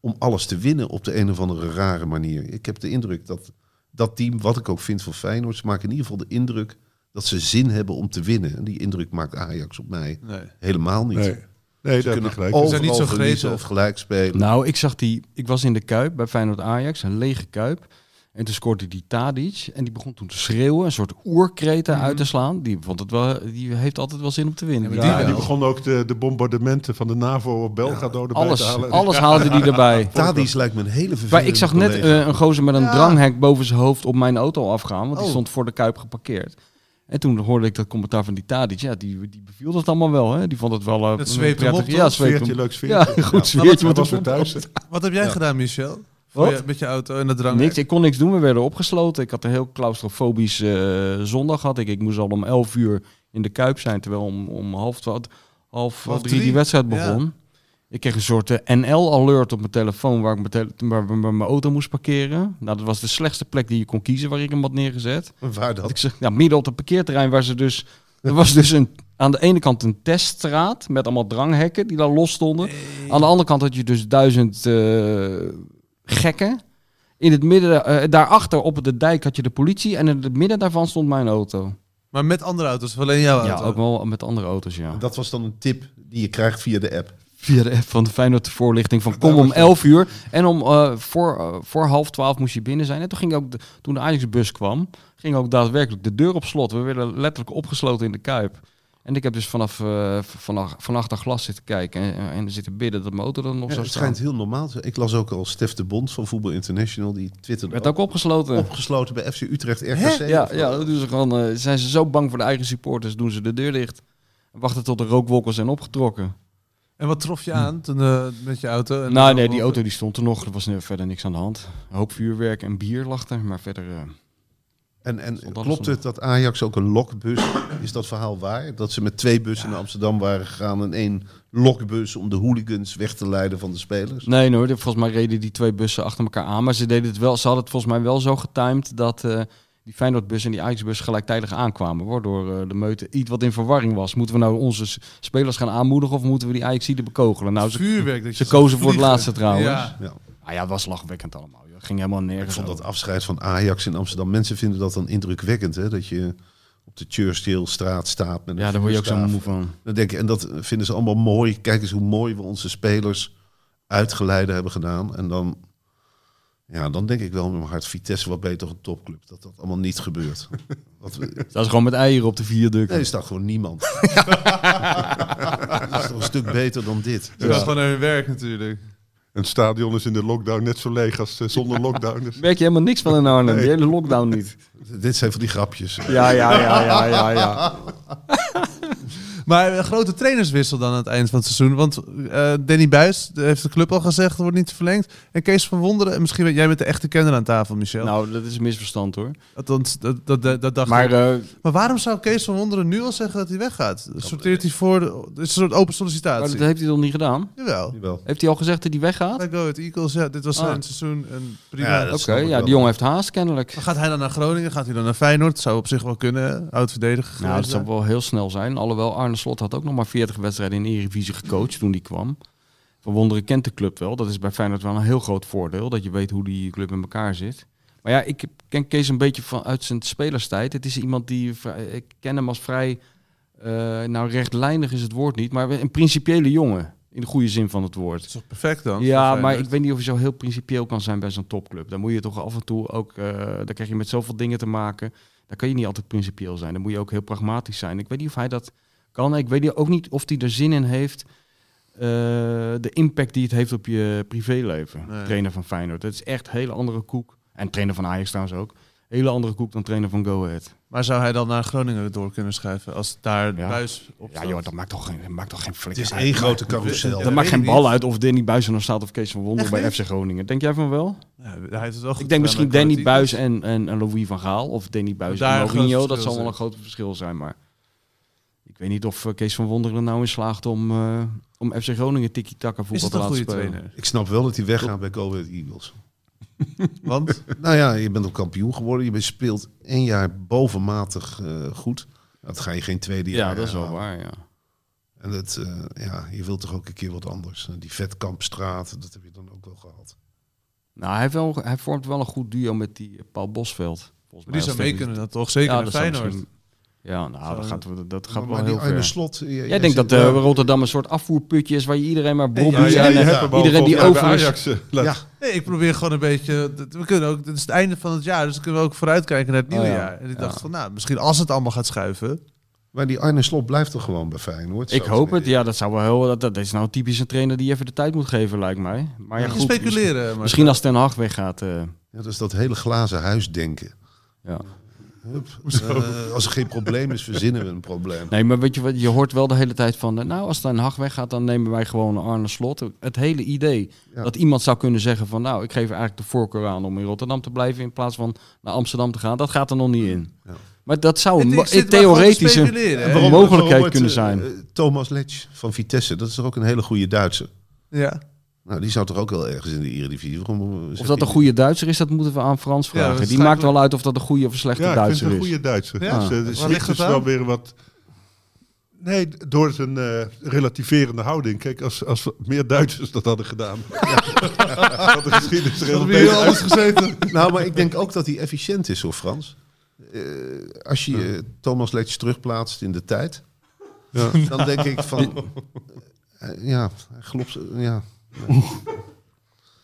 om alles te winnen op de een of andere rare manier. Ik heb de indruk dat dat team, wat ik ook vind van Feyenoord, ze maken in ieder geval de indruk dat ze zin hebben om te winnen. En die indruk maakt Ajax op mij Nee. helemaal niet. nee. Nee, je kunnen gelijk. Ze zijn niet zo gretig. of gelijk spelen. Nou, ik zag die. Ik was in de Kuip bij Feyenoord Ajax, een lege Kuip. En toen scoorde die Tadic en die begon toen te schreeuwen, een soort oerkreten uit te slaan. Die vond het wel, die heeft altijd wel zin om te winnen. Ja, Die- Ja, die begon ook de, de bombardementen van de NAVO op Belgrado erbij te alles, halen. alles haalde die erbij. Tadic lijkt me een hele vervelende Maar ik zag net eh, een gozer met een Ja. dranghek boven zijn hoofd op mijn auto afgaan, want die Oh. stond voor de Kuip geparkeerd. En toen hoorde ik dat commentaar van die Tadic. Ja, die, die beviel dat allemaal wel. Hè? Die vond het wel eh, Het zweepte hem op, Ja, Sfeertje, leuk sfeertje. Ja, goed Ja. sfeertje. Met was de weer thuis. Wat heb jij Ja. gedaan, Michel? Wat? Je- met je auto en de drang? Niks, ik kon niks doen. We werden opgesloten. Ik had een heel claustrofobisch eh, zondag gehad. Ik, ik moest al om 11 uur in de Kuip zijn, terwijl om, om half, twaalf, half, Half drie die wedstrijd Ja. begon. Ik kreeg een soort eh, NL-alert op mijn telefoon waar ik mijn, tele- waar, waar- mijn auto moest parkeren. Nou, dat was de slechtste plek die je kon kiezen waar ik hem had neergezet. Waar dat? Ik zeg, ja, midden op het parkeerterrein waar ze dus... Er was dus een, aan de ene kant een teststraat met allemaal dranghekken die daar los stonden. Aan de andere kant had je dus duizend eh, gekken. In het midden, eh, daarachter op de dijk had je de politie en in het midden daarvan stond mijn auto. Maar met andere auto's, alleen jouw Ja, auto? ook wel met andere auto's, ja. Dat was dan een tip die je krijgt via de app. Via de app van de Feyenoord voorlichting van kom om 11 uur. En om eh, voor, eh, voor half 12 moest je binnen zijn. En toen ging ook de, toen de Ajax-bus kwam, ging ook daadwerkelijk de deur op slot. We werden letterlijk opgesloten in de Kuip. En ik heb dus vanaf, eh vanaf, van achter glas zitten kijken en, en zitten bidden dat mijn auto dan nog Ja, zou het schijnt heel normaal te zijn. Ik las ook al Stef de Bond van Voetbal International. Die twitterde Werd ook opgesloten. opgesloten bij FC Utrecht RKC. Ja, ja, dat doen ze gewoon. zijn ze zo bang voor de eigen supporters, doen ze de deur dicht. En wachten tot de rookwolken zijn opgetrokken. En wat trof je aan toen, eh, met je auto? En nou, nee, die auto die stond er nog. Er was nu verder niks aan de hand. Een hoop vuurwerk en bier lag er, maar verder. eh, En, en klopt het dat Ajax ook een lokbus... Is dat verhaal waar? Dat ze met twee bussen naar Amsterdam waren gegaan... en één lokbus om de hooligans weg te leiden van de spelers? Nee, hoor. Volgens mij reden die twee bussen achter elkaar aan. Maar ze, deden het wel, ze hadden het volgens mij wel zo getimed dat eh, die Feyenoordbus en die Ajax-bus gelijktijdig aankwamen. Waardoor eh, de meute iets wat in verwarring was. Moeten we nou onze spelers gaan aanmoedigen of moeten we die Ajax-Zieden bekogelen? Nou, ze, vuurwerk. Dat ze kozen voor het laatste trouwens. Ja. Ja. Ah ja, het was lachwekkend allemaal. joh. Het ging helemaal nergens Ik vond dat afscheid van Ajax in Amsterdam... Mensen vinden dat dan indrukwekkend, hè? Dat je op de Churchillstraat staat met een Ja, daar word je ook zo moe van. Dan denk ik, en dat vinden ze allemaal mooi. Kijk eens hoe mooi we onze spelers uitgeleide hebben gedaan. En dan, ja, dan denk ik wel met mijn hart, Vitesse, wat beter een topclub. Dat dat allemaal niet gebeurt. We- Dat is gewoon met eieren op de viaduct. nee, er staat gewoon niemand. dat is toch een stuk beter dan dit. Dat was gewoon hun werk natuurlijk. En het stadion is in de lockdown net zo leeg als eh, zonder lockdown. Dus Merk je helemaal niks van in Arnhem, die hele lockdown niet. Dit zijn van die grapjes. Ja, ja, ja, ja, ja, ja. Maar een grote trainerswissel dan aan het eind van het seizoen. Want eh, Danny Buis de- heeft de club al gezegd, wordt niet verlengd. En Kees van Wonderen, en misschien ben jij met de echte kenner aan tafel, Michel. Nou, dat is een misverstand hoor. Althans, dat, dat, dat, dat dacht Maar ik. eh, Maar waarom zou Kees van Wonderen nu al zeggen dat hij weggaat? Sorteert hij voor... De, het is een soort open maar sollicitatie. dat heeft hij toch niet gedaan? Jawel. Jawel. Heeft hij al gezegd dat hij weggaat? Go Ahead Eagles, ja, dit was Ah. zijn seizoen. En prima. Ja, Oké, ja, die jongen heeft haast kennelijk. Maar Gaat hij dan naar Groningen? Gaat hij dan naar Feyenoord? Zou op zich wel kunnen. Oud verdediger Nou, geweest dat zou wel heel snel zijn. Alhoewel Arne Slot had ook nog maar 40 wedstrijden in Eredivisie gecoacht toen die kwam. Van Wonderen kent de club wel. Dat is bij Feyenoord wel een heel groot voordeel. Dat je weet hoe die club in elkaar zit. Maar ja, ik ken Kees een beetje van, uit zijn spelerstijd. Het is iemand die... Ik ken hem als vrij... eh, nou, rechtlijnig is het woord niet. Maar een principiële jongen. In de goede zin van het woord. Dat is toch perfect dan? Ja, maar ik weet niet of je zo heel principieel kan zijn bij zo'n topclub. Dan moet je toch af en toe ook, eh dan krijg je met zoveel dingen te maken. Dan kan je niet altijd principieel zijn. Dan moet je ook heel pragmatisch zijn. Ik weet niet of hij dat kan. Ik weet ook niet of hij er zin in heeft. eh, de impact die het heeft op je privéleven. Nee. Trainer van Feyenoord. Dat is echt een hele andere koek. En trainer van Ajax trouwens ook. Hele andere koek dan trainer van Go Ahead. Maar zou hij dan naar Groningen door kunnen schuiven als daar Ja. Buis op Ja joh, dat maakt toch geen, dat maakt toch geen Het flikker is uit. één grote carousel. Ja, Dat maakt geen bal niet. uit of Danny Buis er nog staat of Kees van Wonder Echt bij? FC Groningen. Denk jij van wel? Ja, hij heeft het wel goed Ik denk misschien Danny Buis en, en, en Louis van Gaal. Of Danny Buis Daar en Mourinho. Dat zal wel een groot verschil zijn. Maar weet niet of eh, Kees van Wonderen er nou in slaagt om, eh, om FC Groningen tiki-taka voetbal te laten goede spelen. trainer? Ik snap wel dat hij weggaat bij Go Ahead Eagles. Want? Nou ja, je bent ook kampioen geworden. Je speelt één jaar bovenmatig eh, goed. Dat ga je geen tweede jaar Ja, dat is wel waar, ja. En het, eh, ja, je wilt toch ook een keer wat anders. Die Vetkampstraat, dat heb je dan ook wel gehad. Nou, hij, heeft wel, hij vormt wel een goed duo met die Paul Bosveld. Volgens Die zou mee kunnen dan toch? Zeker Ja, dat Feyenoord. Misschien- Ja, nou, dat gaat, dat gaat Maar, wel maar die heel ver. Slot... j- Jij denkt dat zit- eh, Rotterdam een soort afvoerputje is waar je iedereen maar Ja, ja, en ja, eh, ja, maar iedereen die over is. Ajax, eh, Ja, Nee, ik probeer gewoon een beetje. We kunnen ook. Het is het einde van het jaar, dus dan kunnen we ook vooruitkijken naar het nieuwe Oh ja. jaar. En ik Ja. dacht van, nou, misschien als het allemaal gaat schuiven. maar die Arne Slot blijft toch gewoon bij Feyenoord? Ik hoop het. Ja, dat zou wel heel. Dat, dat is nou typisch een trainer die even de tijd moet geven, lijkt mij. Maar ja, Ja, goed. speculeren. Maar Misschien als Ten Hag weggaat. eh, Ja, dat is dat hele glazen huis denken. ja. Eh, als er geen probleem is, verzinnen we een probleem. Nee, maar weet je wat? Je hoort wel de hele tijd van. eh, Nou, als Ten Hag weggaat, dan nemen wij gewoon Arne Slot. Het hele idee Ja. dat iemand zou kunnen zeggen van. Nou, ik geef eigenlijk de voorkeur aan om in Rotterdam te blijven in plaats van naar Amsterdam te gaan. Dat gaat er nog niet in. Ja. Maar dat zou een ik mo- zit maar gewoon te theoretisch een, speculeren, hè? een Waarom- mogelijkheid waarom kunnen zijn. eh, Thomas Letch van Vitesse, dat is toch ook een hele goede Duitser? Ja. Nou, die zou toch ook wel ergens in de Eredivisie... Waarom, Of dat een goede Duitser is, dat moeten we aan Frans Ja, vragen. Die maakt wel uit of dat een goede of een slechte Ja, ik vind Duitser het een is. goede Duitser. Ja? Dus, eh, de is wel weer wat... Nee, door zijn eh, relativerende houding. Kijk, als, als meer Duitsers dat hadden gedaan... had de geschiedenis er heel anders gezeten? Nou, maar ik denk ook dat hij efficiënt is, hoor, Frans. Eh, als je Thomas Letch terugplaatst in de tijd... Ja. dan denk ik van... ja, hij glopt, ja.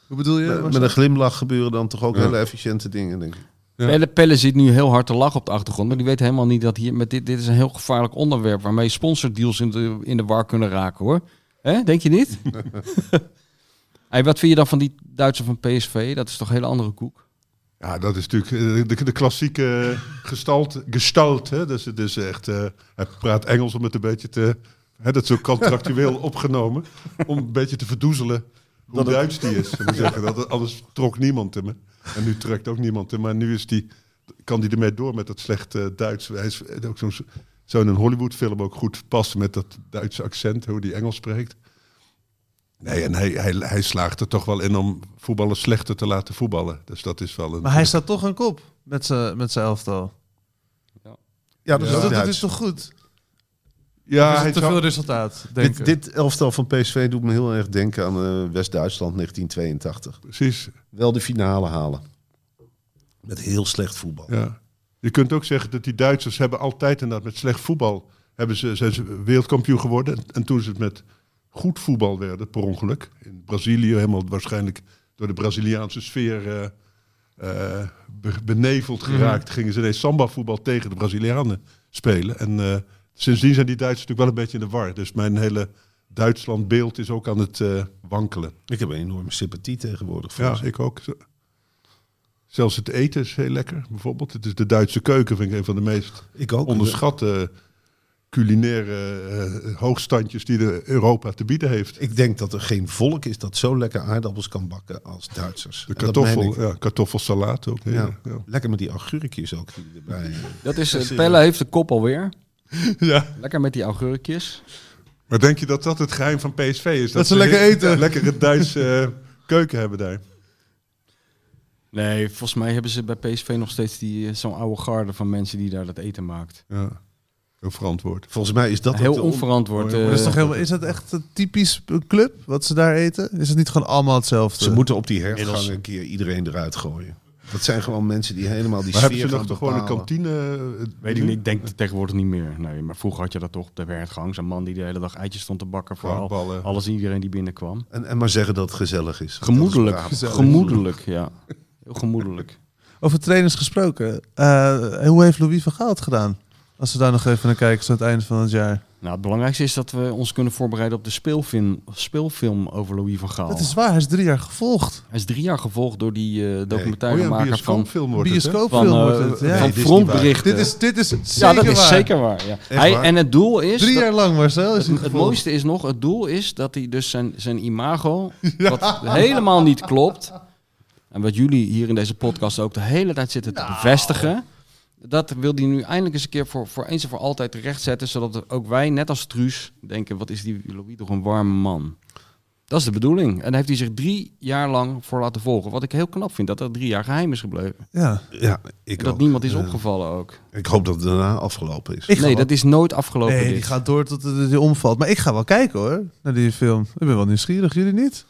Hoe bedoel je? Met, een glimlach gebeuren dan toch ook Ja. hele efficiënte dingen, denk ik. Ja. Pelle, Pelle zit nu heel hard te lachen op de achtergrond, maar die weet helemaal niet dat hier met dit, dit is een heel gevaarlijk onderwerp waarmee sponsordeals in de, in de war kunnen raken hoor. Hè? Denk je niet? hey, wat vind je dan van die Duitser van PSV? Dat is toch een hele andere koek? Ja, dat is natuurlijk eh, de, de klassieke gestalt, gestalt. Hè? Dus het is echt, eh, hij praat Engels om het een beetje te... Hè, dat is ook contractueel opgenomen. Om een beetje te verdoezelen hoe Duits die is. Ik moet zeggen, dat, anders trok niemand hem. hè. En nu trekt ook niemand hem. Maar nu is die, kan hij ermee door met dat slechte Duits. Hij is ook zo'n zou in een Hollywoodfilm ook goed passen met dat Duitse accent, hoe die Engels spreekt. Nee, en hij, hij, hij slaagt er toch wel in om voetballers slechter te laten voetballen. Dus dat is wel een... Maar hij staat toch aan kop met zijn met zijn elftal. Ja, Dus is ook dat, dat is toch goed? Ja, is hij te zou- veel resultaat, denken? Dit, dit elftal van PSV doet me heel erg denken aan eh, West-Duitsland 1982. Precies, Wel de finale halen. Met heel slecht voetbal. ja. Je kunt ook zeggen dat die Duitsers hebben altijd inderdaad met slecht voetbal... Hebben ze, zijn ze wereldkampioen geworden. En toen ze het met goed voetbal werden, per ongeluk... In Brazilië, helemaal waarschijnlijk door de Braziliaanse sfeer... eh, eh, be- beneveld geraakt, gingen ze ineens samba-voetbal tegen de Brazilianen spelen. En sindsdien zijn die Duitsers natuurlijk wel een beetje in de war. Dus mijn hele Duitsland-beeld is ook aan het eh, wankelen. Ik heb een enorme sympathie tegenwoordig voor Ja, ze. ik ook. Zelfs het eten is heel lekker, bijvoorbeeld. Het is de Duitse keuken, vind ik een van de meest Ik ook. onderschatte culinaire eh, hoogstandjes die de Europa te bieden heeft. Ik denk dat er geen volk is dat zo lekker aardappels kan bakken als Duitsers. De kartoffel, ik. ja, kartoffelsalaat ook. Ja. Lekker met die augurkjes ook die erbij. Dat is, Dat eh, is, Pelle heeft de kop alweer. Ja. Lekker met die augurkjes. Maar denk je dat dat het geheim van PSV is? Dat, ze lekker eten. Lekker het Duitse eh, keuken hebben daar. Nee, volgens mij hebben ze bij PSV nog steeds die, eh, zo'n oude garde van mensen die daar dat eten maakt. Ja. Heel verantwoord. Volgens mij is dat ook Heel on- onverantwoord. Maar eh, dat is, toch helemaal, is dat echt een typisch club wat ze daar eten? Is het niet gewoon allemaal hetzelfde? Ze moeten op die herfstgang een keer iedereen eruit gooien. Dat zijn gewoon mensen die helemaal die Maar hebben sfeer ze nog toch gewoon een kantine? eh, Weet ik niet, ik denk tegenwoordig niet meer. Nee, maar vroeger had je dat toch op de werkgang. Zo'n man die de hele dag eitjes stond te bakken voor al, alles en iedereen die binnenkwam. En, en maar zeggen dat het gezellig is. Gemoedelijk, is braaf. gemoedelijk, ja. Heel gemoedelijk. Over trainers gesproken. eh, hoe heeft Louis van Gaal het gedaan? Als we daar nog even naar kijken, zo aan het einde van het jaar. Nou, het belangrijkste is dat we ons kunnen voorbereiden op de speelfilm, speelfilm over Louis van Gaal. Dat is waar, hij is drie jaar gevolgd. Hij is drie jaar gevolgd door die een documentairemaker van, bioscoopfilm wordt het, van. Ja. Van dit is. Dit is, dit is zeker ja, dat is waar. zeker waar. Ja. Hij, waar? en het doel is... Drie jaar lang, Marcel, is het, het mooiste is nog, het doel is dat hij dus zijn, zijn imago, wat helemaal niet klopt, en wat jullie hier in deze podcast ook de hele tijd zitten te bevestigen, dat wil hij nu eindelijk eens een keer voor, voor eens en voor altijd rechtzetten, zodat ook wij, net als Truus, denken, wat is die Louis toch een warme man. Dat is de bedoeling. En daar heeft hij zich drie jaar lang voor laten volgen. Wat ik heel knap vind, dat dat drie jaar geheim is gebleven. Ja. Ja, ik En dat ook. niemand is opgevallen ook. Ik hoop dat het daarna afgelopen is. Ik nee, dat is nooit afgelopen. Nee, dit. die gaat door tot het die omvalt. Maar ik ga wel kijken hoor, naar die film. Ik ben wel nieuwsgierig, jullie niet?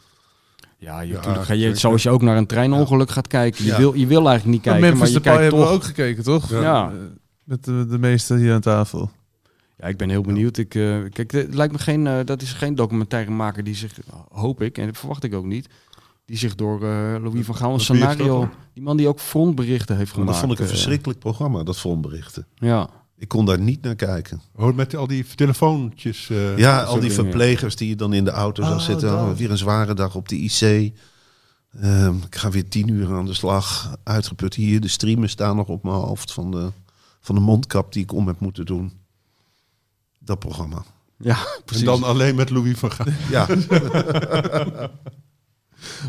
Ja, je, Ja, tuurlijk ga je, zoals je ook naar een treinongeluk gaat kijken. Je, Ja. wil, je wil eigenlijk niet kijken, maar Memphis je kijkt hebben we toch. ook gekeken, toch? Ja. Met de, de meeste hier aan tafel. Ja, ik ben heel benieuwd. Ik, eh, kijk, het lijkt me geen, eh, dat is geen documentairemaker die zich, hoop ik, en dat verwacht ik ook niet, die zich door eh, Louis van Gaal een scenario, die man die ook frontberichten heeft Maar gemaakt. dat vond ik een verschrikkelijk programma, dat frontberichten. Ja, Ik kon daar niet naar kijken. Hoor met al die telefoontjes. eh, Ja, al die verplegers die je dan in de auto zag Oh, zitten. Oh, weer een zware dag op de IC. Ehm, ik ga weer tien uur aan de slag. Uitgeput hier. De streamen staan nog op mijn hoofd van de, van de mondkap die ik om heb moeten doen. Dat programma. ja en precies. dan alleen met Louis van Gaal. Ja,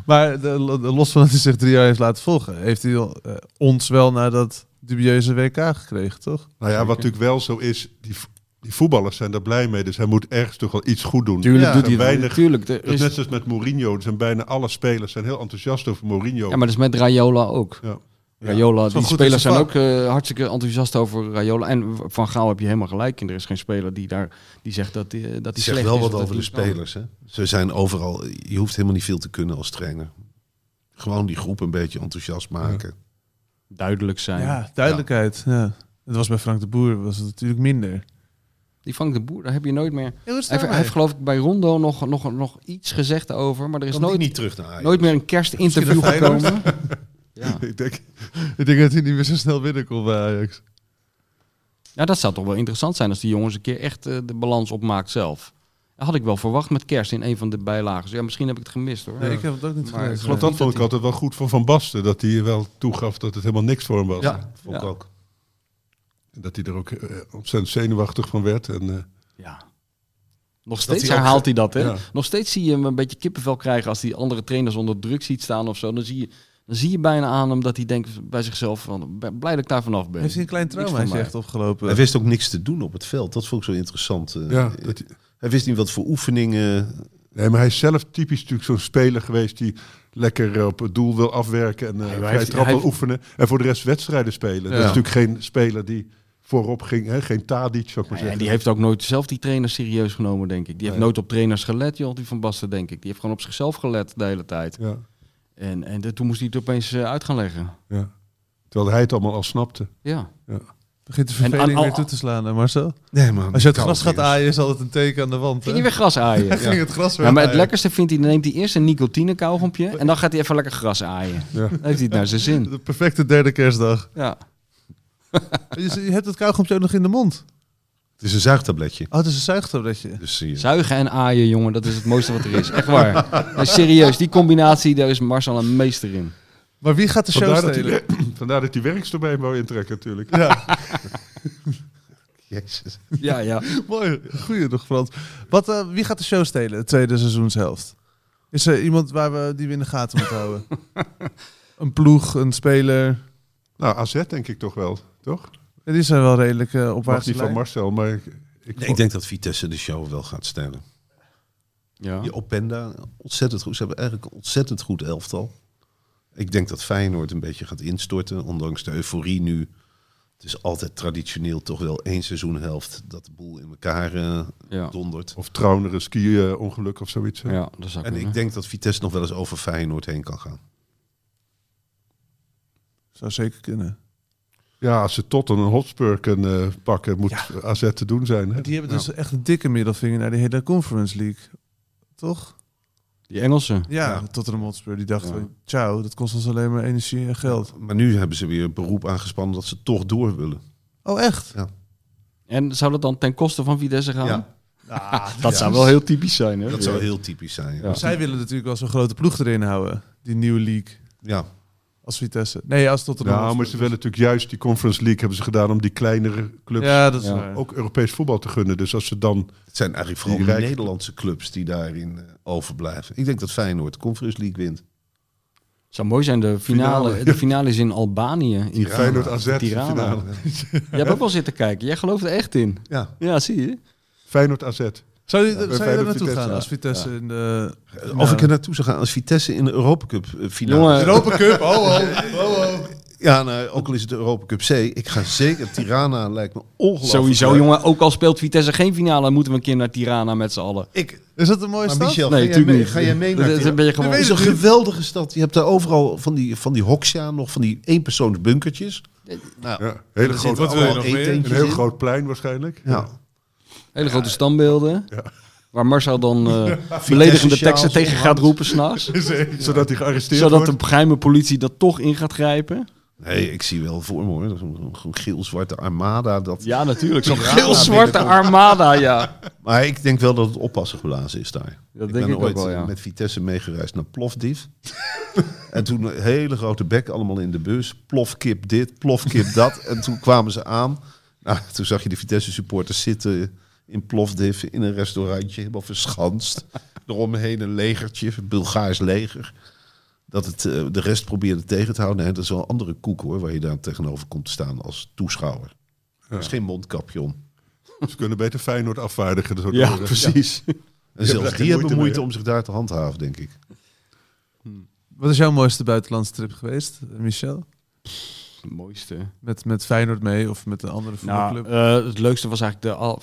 Maar de, de- los van dat hij zich drie jaar heeft laten volgen, heeft hij eh, ons wel naar dat dubieuze WK gekregen, toch? Nou ja, wat natuurlijk wel zo is, die, die voetballers zijn daar blij mee. Dus hij moet ergens toch wel iets goed doen. Tuurlijk Ja, doet hij en weinig- Tuurlijk, er Dat is is, net zoals met Mourinho. Er zijn bijna alle spelers zijn heel enthousiast over Mourinho. ja, maar dat is met Rayola ook. Ja. Rayola, is wel die spelers zijn ook eh, hartstikke enthousiast over Rayola. En Van Gaal heb je helemaal gelijk in. Er is geen speler die daar die zegt dat die, dat hij het slecht zegt wel is. wat over de kan. spelers. Hè? Ze zijn overal. Je hoeft helemaal niet veel te kunnen als trainer. Gewoon die groep een beetje enthousiast maken. Duidelijk zijn. Ja, duidelijkheid. Ja. Het was bij Frank de Boer was het natuurlijk minder. Die Frank de Boer, daar heb je nooit meer... Hij, heeft geloof ik bij Rondo nog, nog, nog iets gezegd over. Maar er is nooit, niet terug naar nooit meer een kerstinterview gekomen. Ja. Ik denk, Ik denk dat hij niet meer zo snel binnenkomt bij Ajax. ja, dat zou toch wel interessant zijn als die jongens een keer echt eh, de balans opmaakt zelf. Dat had ik wel verwacht met kerst in een van de bijlagen. Ja, misschien heb ik het gemist hoor. Nee, ik heb het ook niet Maar gelezen. geloof dat vond ik dat altijd wel goed van Van Basten. Dat hij wel toegaf dat het helemaal niks voor hem was. Ja, vond ik Ja. ook. En dat hij er ook eh, ontzettend zenuwachtig van werd. En, eh, Ja. Nog steeds herhaalt hij dat, hè? Ja. Nog steeds zie je hem een beetje kippenvel krijgen als hij andere trainers onder druk ziet staan of zo. Dan zie je, dan zie je bijna aan hem dat hij denkt bij zichzelf van, ben blij dat ik daar vanaf ben. Heeft hij een klein mij. echt opgelopen? Hij wist ook niks te doen op het veld. Dat vond ik zo interessant. eh. ja, dat hij- wist niet wat voor oefeningen. nee, maar hij is zelf typisch natuurlijk zo'n speler geweest die lekker eh, op het doel wil afwerken en uh, hij vrij trap hij wil heeft- oefenen. En voor de rest wedstrijden spelen. Dat is Ja. natuurlijk geen speler die voorop ging. Hè? Geen Tadic, zou ik maar Ja, en zeggen. die heeft ook nooit zelf die trainers serieus genomen, denk ik. Die heeft nooit op trainers gelet, joh, die van Basten, denk ik. Die heeft gewoon op zichzelf gelet de hele tijd. Ja, En, en de- toen moest hij het opeens eh, uit gaan leggen. ja. Terwijl hij het allemaal al snapte. Ja. Begint de En aan- verveling al- weer toe te slaan, hè, Marcel? Nee, man. Als je het gras gaat aaien, is altijd een teken aan de wand. Ging Hè? hij weer gras aaien. Ging het gras weer Ja, maar het aaien. lekkerste vindt hij, dan neemt hij eerst een nicotine kauwgompje en dan gaat hij even lekker gras aaien. Ja. Dan heeft hij het naar zijn zin. De perfecte derde kerstdag. Ja. Je, je hebt het kauwgompje ook nog in de mond. Het is een zuigtabletje. Oh, het is een zuigtabletje. Dus zie je. Zuigen en aaien, jongen, dat is het mooiste wat er is. Echt waar. Ja, serieus, die combinatie, daar is Marcel een meester in. Maar wie gaat de show Vandaar dat, stelen? vandaar dat hij werkster bij hem wou intrekken natuurlijk. Jezus. Ja, ja. Mooi, goeie nog Frans. Wat, eh, wie gaat de show stelen, de tweede seizoenshelft? Is er iemand waar we die we in de gaten moeten houden? een ploeg, een speler. Nou, AZ denk ik toch wel, toch? Ja, die zijn wel redelijk uh, opwaarts. niet van Marcel, maar ik, ik, Nee, ik denk dat Vitesse de show wel gaat stellen. ja. Die Openda, ontzettend goed. Ze hebben eigenlijk een ontzettend goed elftal. Ik denk dat Feyenoord een beetje gaat instorten, ondanks de euforie nu. Het is altijd traditioneel toch wel één seizoenhelft dat de boel in elkaar eh, Ja. dondert. Of Trauner een ski-ongeluk of zoiets. hè? ja, dat zou En kunnen. ik denk dat Vitesse nog wel eens over Feyenoord heen kan gaan. Zou zeker kunnen. Ja, als ze tot een Hotspur kunnen eh, pakken, moet AZ te doen zijn. Hè? Die hebben dus echt een dikke middelvinger naar de hele Conference League. Toch? Die Engelsen. Ja, Ja. tot een Hotspur. Die dachten, Ja. van, ciao, dat kost ons alleen maar energie en geld. Maar nu hebben ze weer beroep aangespannen dat ze toch door willen. Oh, echt? En zou dat dan ten koste van Vitesse gaan? Ja. Dat zou wel heel typisch zijn, hè? Dat zou heel typisch zijn. Ja. Ja. Zij willen natuurlijk wel zo'n grote ploeg erin houden. Die nieuwe league. ja. Als Vitesse. Nee, als tot een Nou, maar ze willen natuurlijk juist die Conference League hebben ze gedaan om die kleinere clubs Ja, dat is Ja. ook Europees voetbal te gunnen. Dus als ze dan Het zijn eigenlijk vooral de Nederlandse clubs die daarin eh, overblijven. Ik denk dat Feyenoord de Conference League wint. zou mooi zijn, de finale, Finale. de finale is in Albanië. In Tirana. Feyenoord AZ Tirana. finale. Jij hebt ook wel zitten kijken. Jij gelooft er echt in. Ja. Ja, zie je. Feyenoord AZ. Zou je, bij zou je Feyenoord er naartoe Vitesse, gaan ja. als Vitesse in de... Of ik er naartoe zou gaan als Vitesse in de Europa Cup eh, finale. Jongen, Europa Cup, oh, oh, oh, oh. Ja, nou, ook al is het de Europa Cup C. Ik ga zeker. Tirana lijkt me ongelooflijk. sowieso, leuk. jongen. Ook al speelt Vitesse geen finale, moeten we een keer naar Tirana met z'n allen. Ik, Is dat een mooie maar stad? Michel, Nee, ga, jij natuurlijk mee, niet. ga jij mee naar is- Tirana? een geweldige stad. Je hebt daar overal van die, van die hoksja nog, van die eenpersoonsbunkertjes. Nou, Ja, hele grote, Wat wil je nog meer? een heel in. groot plein waarschijnlijk. Ja. Hele grote standbeelden. Ja. Waar Marcel dan eh, beledigende teksten tegen gaat roepen s'nachts. Zodat hij gearresteerd Zodat wordt. de geheime politie dat toch in gaat grijpen. Nee, ik zie wel voor me hoor. Zo'n geel-zwarte armada. Dat... Ja, natuurlijk. Zo'n geel-zwarte armada, ja. Maar ik denk wel dat het oppassen geblazen is daar. Dat ik denk ben ik ooit ook wel, ja. met Vitesse meegereisd naar Plofdiv. en toen een hele grote bek allemaal in de bus. Plofkip dit, plofkip dat. en toen kwamen ze aan. Nou, toen zag je de Vitesse supporters zitten in Plofdiv in een restaurantje. Helemaal verschanst. Eromheen een legertje, een Bulgaars leger. Dat het eh, de rest probeerde tegen te houden. Nee, dat is wel een andere koek hoor, waar je daar tegenover komt te staan als toeschouwer. Dat is geen mondkapje om. Ze kunnen beter Feyenoord afvaardigen. Dat Ja, precies. En zelfs die hebben moeite mee, om zich daar te handhaven, denk ik. Wat is jouw mooiste buitenlandse trip geweest, Michel? Het mooiste. Met, met Feyenoord mee of met een andere Nou, voetbalclub? eh, het leukste was eigenlijk de, al-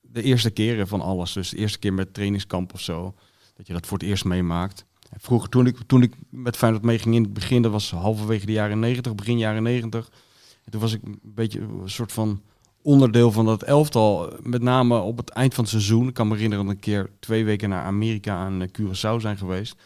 de eerste keren van alles. Dus de eerste keer met trainingskamp of zo. Dat je dat voor het eerst meemaakt. En Vroeger, toen ik, toen ik met Feyenoord meeging in het begin, dat was halverwege de jaren 90, begin jaren 90. En toen was ik een beetje een soort van onderdeel van dat elftal. Met name op het eind van het seizoen. Ik kan me herinneren dat een keer twee weken naar Amerika en eh, Curaçao zijn geweest.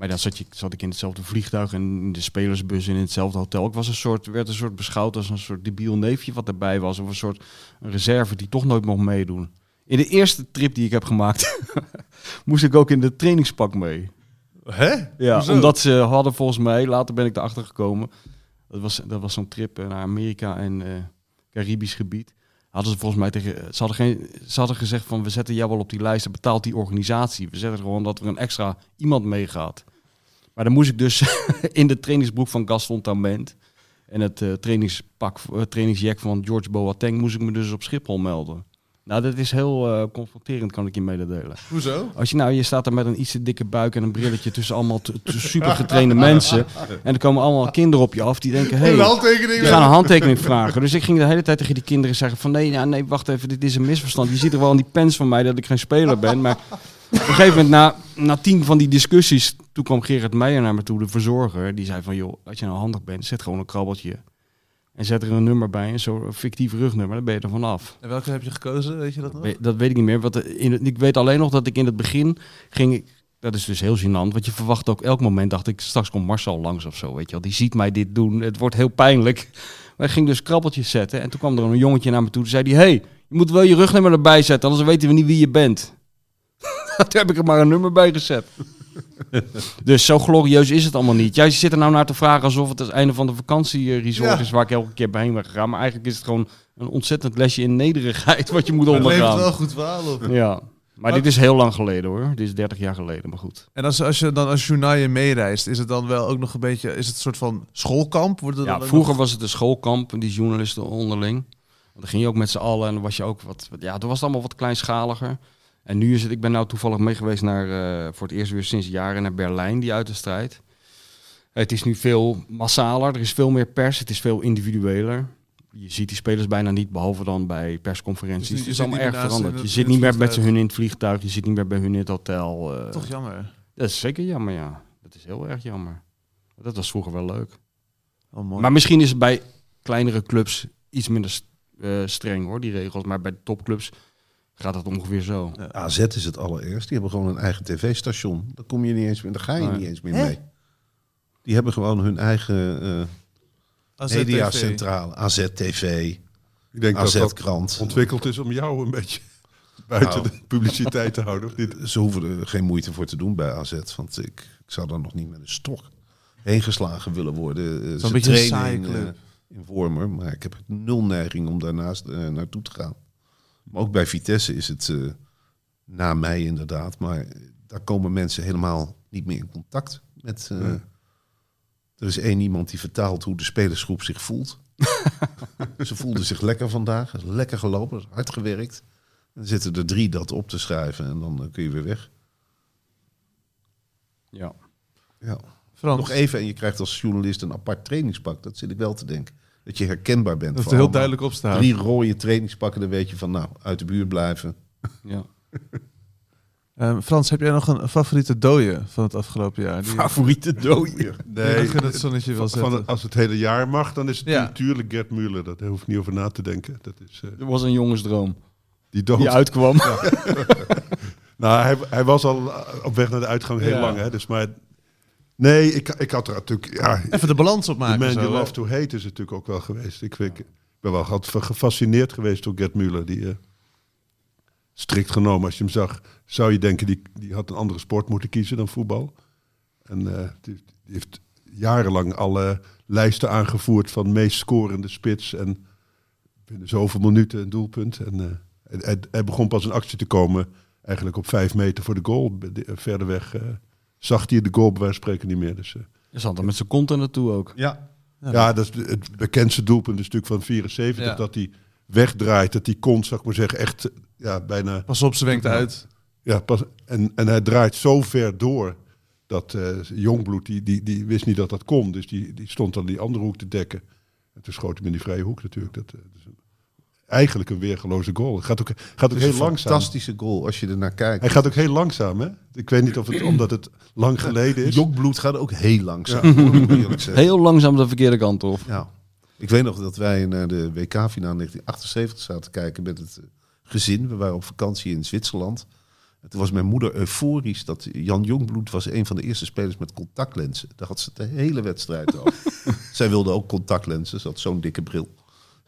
Maar dan zat, je, zat ik in hetzelfde vliegtuig en in de spelersbus en in hetzelfde hotel. Ik was een soort, werd een soort beschouwd als een soort debiel neefje wat erbij was. Of een soort reserve die toch nooit mocht meedoen. In de eerste trip die ik heb gemaakt, moest ik ook in de trainingspak mee. Hè? Ja, Hoezo? omdat ze hadden volgens mij, later ben ik erachter gekomen. Dat was, dat was zo'n trip eh, naar Amerika en eh, Caribisch gebied. Hadden ze volgens mij tegen. Ze hadden, geen, ze hadden gezegd van we zetten jou wel op die lijst, dat betaalt die organisatie. We zetten gewoon dat er een extra iemand meegaat. Maar dan moest ik dus in de trainingsbroek van Gaston Tament en het eh, trainingspak, eh, trainingsjack van George Boateng moest ik me dus op Schiphol melden. Nou, dat is heel eh, confronterend, kan ik je mededelen. Hoezo? Als je nou, je staat er met een iets te dikke buik en een brilletje tussen allemaal super getrainde mensen. En er komen allemaal kinderen op je af die denken, hey, die gaan een handtekening vragen. Dus ik ging de hele tijd tegen die kinderen zeggen van, nee, ja, nee, wacht even, dit is een misverstand. Je ziet er wel aan die pens van mij dat ik geen speler ben. Maar op een gegeven moment, na, na tien van die discussies, toen kwam Gerard Meijer naar me toe, de verzorger. Die zei van, joh, als je nou handig bent, zet gewoon een krabbeltje. En zet er een nummer bij, een soort fictief rugnummer, dan ben je er vanaf. En welke heb je gekozen? Weet je dat nog? Dat weet ik niet meer. Wat in het, ik weet alleen nog dat ik in het begin ging. Dat is dus heel gênant. Want je verwacht ook elk moment, dacht ik, straks komt Marcel langs of zo. Weet je wel. Die ziet mij dit doen. Het wordt heel pijnlijk. Maar ik ging dus krabbeltjes zetten. En toen kwam er een jongetje naar me toe. Toen zei hij, hey, je moet wel je rugnummer erbij zetten. Anders weten we niet wie je bent. toen heb ik er maar een nummer bij gezet. dus zo glorieus is het allemaal niet. Jij zit er nou naar te vragen alsof het het einde van de vakantieresort Ja. is waar ik elke keer bij heen ben gegaan. Maar eigenlijk is het gewoon een ontzettend lesje in nederigheid wat je moet Het levert ondergaan. wel goed verhaal op. Ja, maar dit is heel lang geleden hoor. Dit is 30 jaar geleden, maar goed. En als, als je dan als journaal meereist, is het dan wel ook nog een beetje, is het een soort van schoolkamp? Wordt het Ja, vroeger nog- was het een schoolkamp, die journalisten onderling. Want dan ging je ook met z'n allen en dan was je ook wat, wat- ja, toen was het allemaal wat kleinschaliger. En nu is het, ik ben nou toevallig mee geweest naar, eh, voor het eerst weer sinds jaren naar Berlijn, die uit de strijd. Het is nu veel massaler, er is veel meer pers, het is veel individueler. Je ziet die spelers bijna niet, behalve dan bij persconferenties. Dus het is allemaal erg veranderd. Je zit niet meer met hun in het vliegtuig, je zit niet meer bij hun in het hotel. eh. Toch jammer. Dat is zeker jammer, ja. Dat is heel erg jammer. Dat was vroeger wel leuk. Oh, mooi. Maar misschien is het bij kleinere clubs iets minder eh, streng hoor, die regels. Maar bij de topclubs gaat het ongeveer zo. AZ is het allerergst. Die hebben gewoon een eigen tv-station. Daar kom je niet eens meer, daar ga je Nee. niet eens meer mee. Die hebben gewoon hun eigen eh AZ mediacentrale. AZ-TV, Ik denk dat dat AZ-krant. ontwikkeld is om jou een beetje buiten Nou. de publiciteit te houden. Ze hoeven er geen moeite voor te doen bij AZ. Want ik, ik zou daar nog niet met een stok heen geslagen willen worden. Eh, Zo'n beetje een training saaie eh, club. in Wormer. Maar ik heb nul neiging om daarnaast eh, naartoe te gaan. Maar ook bij Vitesse is het eh, na mij inderdaad. Maar daar komen mensen helemaal niet meer in contact met... eh, Nee. Er is één iemand die vertaalt hoe de spelersgroep zich voelt. Ze voelden zich lekker vandaag. Lekker gelopen, hard gewerkt. Dan zitten er drie dat op te schrijven en dan eh, kun je weer weg. Ja. Ja. Frans, Nog even en je krijgt als journalist een apart trainingspak. Dat zit ik wel te denken. Dat je herkenbaar bent. dat er heel duidelijk op staat. Drie rode trainingspakken, dan weet je van nou, uit de buurt blijven. ja. Ehm, Frans, heb jij nog een favoriete dode van het afgelopen jaar? Die, Favoriete dode. die Nee, het zonnetje wil van, als het hele jaar mag, dan is het Ja. natuurlijk Gert Muller. Daar hoef ik niet over na te denken. Dat is eh, Dat was een jongensdroom die dood. die uitkwam. Nou, hij, hij was al op weg naar de uitgang heel Ja. lang. Hè? Dus maar, nee, ik, ik had er natuurlijk... Ja, Even de balans The opmaken. Man zo, You hè? Love To Hate is natuurlijk ook wel geweest. Ik, vind- ik ben wel altijd gefascineerd geweest door Gert Muller. Die, eh, strikt genomen, als je hem zag, zou je denken... die, die had een andere sport moeten kiezen dan voetbal. En eh, die, die heeft jarenlang alle lijsten aangevoerd... van meest scorende spits en binnen zoveel minuten een doelpunt. En, eh, hij, hij begon pas in actie te komen... eigenlijk op vijf meter voor de goal. De- verder weg zag hij de goal bij wijze van spreken niet meer. Dus... Je zat er met zijn kont er naartoe ook. Ja. ja, dat is het bekendste doelpunt is natuurlijk van 74. Ja. Dat hij wegdraait. Dat die kont, zou ik maar zeggen, echt ja, bijna... Pas op, ze wenkt uit. Ja, pas, en, en hij draait zo ver door dat eh Jongbloed, die, die, die wist niet dat dat kon. Dus die, die stond dan die andere hoek te dekken. En toen schoot hij hem in die vrije hoek natuurlijk. Dat, eh, dat is een- eigenlijk een weergeloze goal. Het gaat ook, gaat ook Het is heel een langzaam. fantastische goal als je er naar kijkt. Hij gaat ook heel langzaam, hè? Ik weet niet of het omdat het lang geleden is. Jokbloed gaat ook heel langzaam. zeggen. Heel langzaam de verkeerde kant op. Ja. Ik weet nog dat wij naar de WK-finale 1978 zaten te kijken met het gezin. We waren op vakantie in Zwitserland. En toen was mijn moeder euforisch dat Jan Jongbloed was een van de eerste spelers met contactlenzen. Daar had ze de hele wedstrijd over. Zij wilde ook contactlenzen, ze had zo'n dikke bril.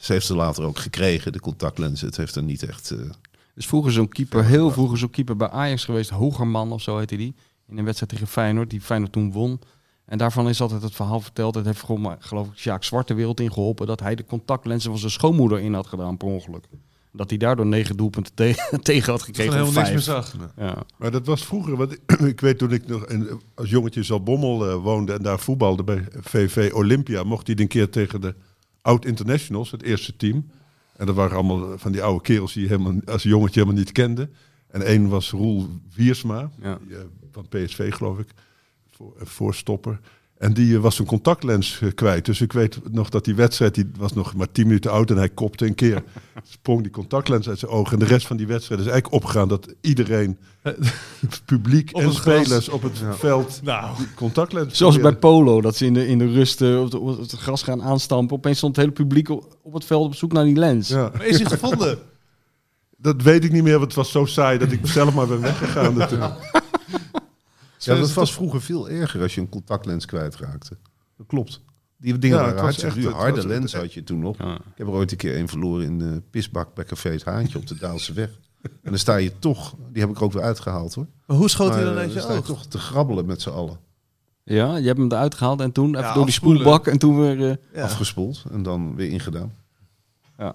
Ze heeft ze later ook gekregen, de contactlenzen. Het heeft er niet echt... eh, Dus vroeger zo'n keeper, heel vroeger zo'n keeper bij Ajax geweest, Hogerman of zo heette die. In een wedstrijd tegen Feyenoord, die Feyenoord toen won. En daarvan is altijd het verhaal verteld. Het heeft gewoon, maar, geloof ik, Sjaak Zwart de wereld in geholpen. Dat hij de contactlenzen van zijn schoonmoeder in had gedaan per ongeluk. Dat hij daardoor negen doelpunten te- tegen had gekregen. helemaal of niks meer zag. Ja. Maar dat was vroeger, want ik weet toen ik nog in, als jongetje in Zaltbommel eh, woonde en daar voetbalde bij VV Olympia, mocht hij een keer tegen de Oud Internationals, het eerste team. En dat waren allemaal van die oude kerels die je helemaal, als jongetje helemaal niet kende. En één was Roel Wiersma, Ja. die, eh, van PSV geloof ik, voor, voorstopper. En die eh, was zijn contactlens eh, kwijt. Dus ik weet nog dat die wedstrijd, die was nog maar 10 minuten oud en hij kopte een keer. Sprong die contactlens uit zijn ogen. En de rest van die wedstrijd is eigenlijk opgegaan dat iedereen, publiek en het gras. spelers op het veld Nou, die contactlens Zoals bij. Polo, dat ze in de, in de rust eh, op, de- op het gras gaan aanstampen. Opeens stond het hele publiek op, op het veld op zoek naar die lens. Ja, maar is hij gevonden? dat weet ik niet meer, want het was zo saai dat ik zelf maar ben weggegaan. Eh, Ja, dat was vroeger veel erger als je een contactlens kwijtraakte. Dat klopt. Die dingen Ja, waren hartstikke duur. Harde was- lens had je toen nog. Ja. Ik heb er ooit een keer een verloren in de pisbak bij Café het Haantje op de Daalse weg. En dan sta je toch, die heb ik ook weer uitgehaald hoor. Maar hoe schoot hij dan eh, uit je sta je toch te grabbelen met z'n allen. Ja, je hebt hem eruit gehaald en toen even door die spoelbak en toen weer... eh, Ja. Afgespoeld en dan weer ingedaan. ja.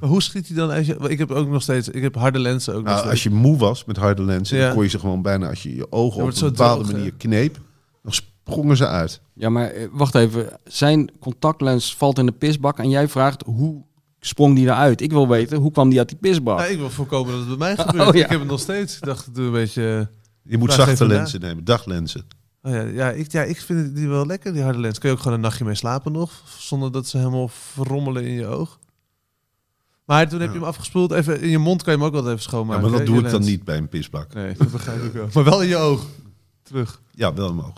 Maar hoe schiet hij dan uit je... Ik heb ook nog steeds... Ik heb harde lenzen ook nog Nou, als je moe was met harde lenzen, Ja. dan kon je ze gewoon bijna, als je je ogen Ja, op een bepaalde droog, manier kneep, dan sprongen ze uit. Ja, maar eh, wacht even. Zijn contactlens valt in de pisbak en jij vraagt hoe sprong die eruit? Ik wil weten, hoe kwam die uit die pisbak? Ja, ik wil voorkomen dat het bij mij gebeurt. Oh, ja. Ik heb het nog steeds. Ik dacht, doe een beetje... Je moet zachte na. lenzen nemen, daglenzen. Oh ja, ja, ik, ja, ik vind die wel lekker, die harde lens. Kun je ook gewoon een nachtje mee slapen nog, zonder dat ze helemaal verrommelen in je oog. Maar toen heb je hem afgespoeld. Even in je mond kan je hem ook wel even Ja, schoonmaken. maar dat doe ik dan niet bij een pisbak. Nee, dat begrijp ik wel. Maar wel in je oog. Terug. Ja, wel in mijn oog.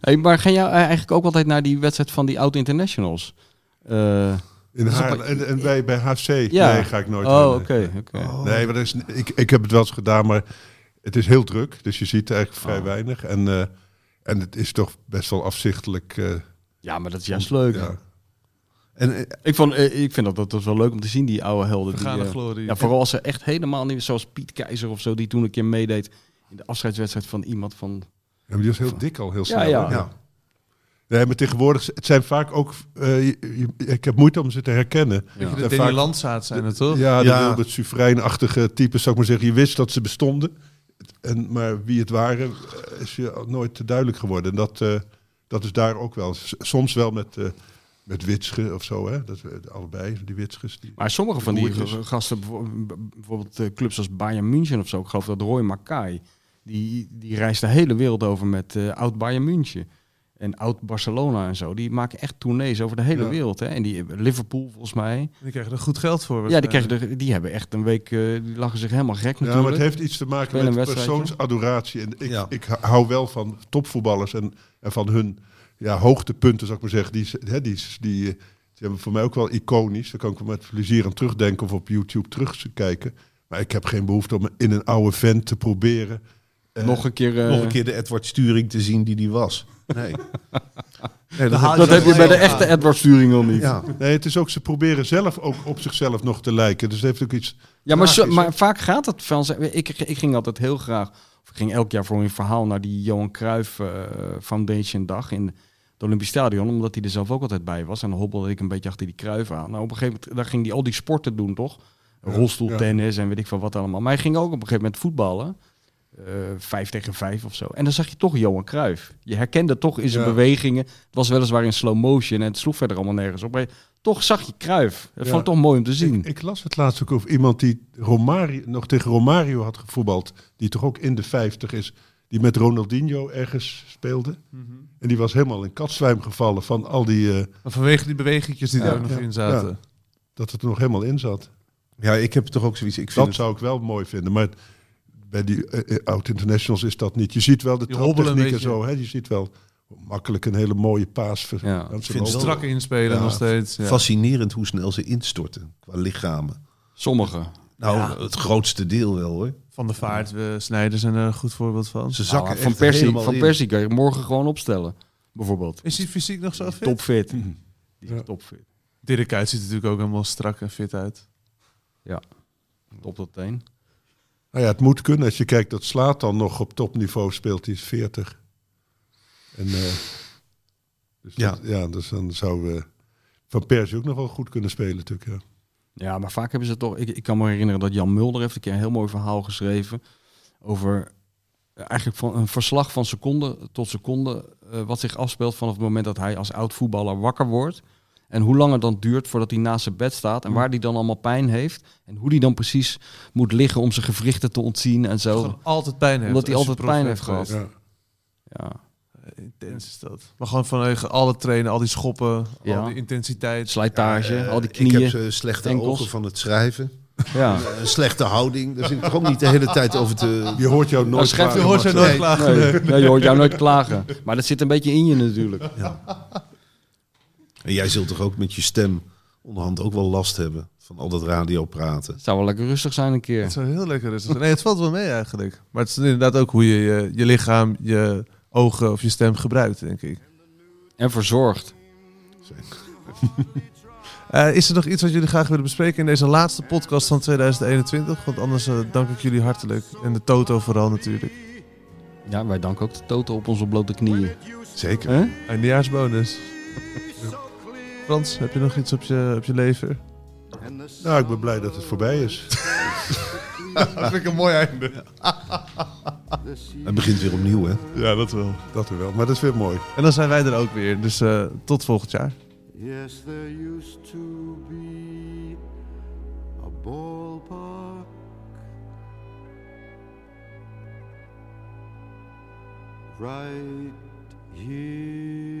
Hey, maar ga jij eigenlijk ook altijd naar die wedstrijd van die Oud Internationals? Eh, in Haarlem- en, en bij, bij HC, Ja. nee, ga ik nooit oh, oké. oké. Nee, maar dat is, ik, ik heb het wel eens gedaan, maar het is heel druk. Dus je ziet eigenlijk vrij Oh. weinig. En, eh, en het is toch best wel afzichtelijk. eh, Ja, maar dat is juist leuk. ja. En eh, Ik, vond, eh, ik vind dat, dat, dat wel leuk om te zien, die oude helden. Die, eh, glorie. ja, vooral als ze echt helemaal niet, zoals Piet Keizer of zo, die toen een keer meedeed in de afscheidswedstrijd van iemand van... Ja, maar die was heel dik al, heel snel. ja. ja. Nee, maar tegenwoordig, het zijn vaak ook... eh, je- je- ik heb moeite om ze te herkennen. Ja. De Danny Landzaat zijn het toch? Ja, de Ja. wilde soevereinachtige types, zou ik maar zeggen. Je wist dat ze bestonden. En, maar wie het waren, is je nooit duidelijk geworden. En dat, eh, dat is daar ook wel. Soms wel met, eh met Witsche of zo. Hè? Dat, allebei, die Witsches. Die, Maar sommige van die gasten, bijvo- bijvoorbeeld eh, clubs als Bayern München of zo, ik geloof dat Roy Mackay, die, die reist de hele wereld over met eh, oud Bayern München. En oud-Barcelona en zo, die maken echt tournees over de hele Ja. wereld. Hè? En die hebben Liverpool volgens mij. Die krijgen er goed geld voor. Ja, die, krijgen er, die hebben echt een week, eh, die lachen zich helemaal gek Ja, natuurlijk. maar het heeft iets te maken Spelen met persoonsadoratie. En ik, Ja. ik hou wel van topvoetballers en, en van hun ja, hoogtepunten, zou ik maar zeggen. Die, hè, die, die, eh, die hebben voor mij ook wel iconisch. Daar kan ik met plezier aan terugdenken of op YouTube terugkijken. Maar ik heb geen behoefte om in een oude vent te proberen. eh, Nog een keer... eh, Nog een keer de Edward Sturing te zien die die was. Nee. nee dat haal dat heb je bij de echte aan. Edward Sturing al niet. Ja, nee, het is ook, ze proberen zelf ook op zichzelf nog te lijken. Dus het heeft ook iets... Ja, maar, zo, maar vaak gaat het van... Ik, ik ging altijd heel graag... Of ik ging elk jaar voor een verhaal naar die Johan Cruijff eh, Foundation dag in het Olympisch Stadion. Omdat hij er zelf ook altijd bij was. En dan hobbelde ik een beetje achter die Cruijff aan. Nou, op een gegeven moment daar ging hij al die sporten doen, toch? Rolstoeltennis en weet ik veel wat allemaal. Maar hij ging ook op een gegeven moment voetballen. eh, vijf tegen vijf of zo. En dan zag je toch Johan Cruijff. Je herkende toch in zijn Ja. bewegingen. Het was weliswaar in slow motion en het sloeg verder allemaal nergens op. Maar toch zag je Cruijff. Ja. vond ik toch mooi om te zien. Ik, ik las het laatst ook over iemand die Romario, nog tegen Romario had gevoetbald. Die toch ook in de 50 is. Die met Ronaldinho ergens speelde. En die was helemaal in katzwijm gevallen van al die... eh, vanwege die bewegingjes die Ja, er ook nog ja, in zaten. dat het er nog helemaal in zat. Ja, ik heb toch ook zoiets. Ik vind Dat het- zou ik wel mooi vinden. Maar bij die eh, eh, oud-internationals is dat niet. Je ziet wel de traptechniek en beetje. zo. Hè? Je ziet wel makkelijk een hele mooie paas. ver- Ja. Ik vind lopen. het Strak inspelen Ja, nog steeds. Ja. fascinerend hoe snel ze instorten qua lichamen. Sommigen. Nou, het grootste deel wel hoor. Van de vaart, we snijden zijn er een goed voorbeeld van. Ze zakken Nou, van Persie, van. Persie kan je morgen gewoon opstellen. Bijvoorbeeld. Is hij fysiek nog zo fit? Topfit. Die is Ja. topfit. Dirk Kuyt ziet er natuurlijk ook helemaal strak en fit uit. Top tot teen. Nou ja, het moet kunnen als je kijkt dat Slaat dan nog op topniveau speelt. Die is 40. En, eh, dus Ja. dat- ja, dus dan zou eh, Van Persie ook nog wel goed kunnen spelen natuurlijk. Ja. Ja, maar vaak hebben ze toch... Ik, ik kan me herinneren dat Jan Mulder heeft een keer een heel mooi verhaal geschreven... over eh, eigenlijk van een verslag van seconde tot seconde... eh, wat zich afspeelt vanaf het moment dat hij als oud voetballer wakker wordt... En hoe lang het dan duurt voordat hij naast zijn bed staat... en waar hij dan allemaal pijn heeft... en hoe hij dan precies moet liggen om zijn gewrichten te ontzien en zo. Altijd pijn heeft. Omdat hij altijd pijn heeft gehad. Ja. Ja. Intens is dat. Maar gewoon vanwege alle trainen, al die schoppen, Ja. al die intensiteit. Slijtage, Eh, al die Ik knieën. heb eh, slechte enkels. ogen van het schrijven. ja. Een slechte houding. Daar zit ik toch ook niet de hele tijd over te... Je hoort jou nooit schrijf je klagen, hoort jou nooit klagen. Nee, nee, je hoort jou nooit klagen. Maar dat zit een beetje in je natuurlijk. En jij zult toch ook met je stem onderhand ook wel last hebben van al dat radio praten. Het zou wel lekker rustig zijn een keer. Het zou heel lekker rustig zijn. Nee, het valt wel mee eigenlijk. Maar het is inderdaad ook hoe je je, je lichaam, je ogen of je stem gebruikt, denk ik. En verzorgd. Eh, is er nog iets wat jullie graag willen bespreken in deze laatste podcast van 2021? Want anders eh, dank ik jullie hartelijk. En de Toto vooral natuurlijk. Ja, wij danken ook de Toto op onze blote knieën. Zeker. Hè? Eindejaarsbonus. Frans, heb je nog iets op je, op je lever? Nou, ik ben blij dat het voorbij is. Dat vind ik een mooi einde. Het begint weer opnieuw, hè? Ja, dat wel. Dat er wel. Maar dat is weer mooi. En dan zijn wij er ook weer. Dus eh, tot volgend jaar. Yes, there used to be a ballpark right here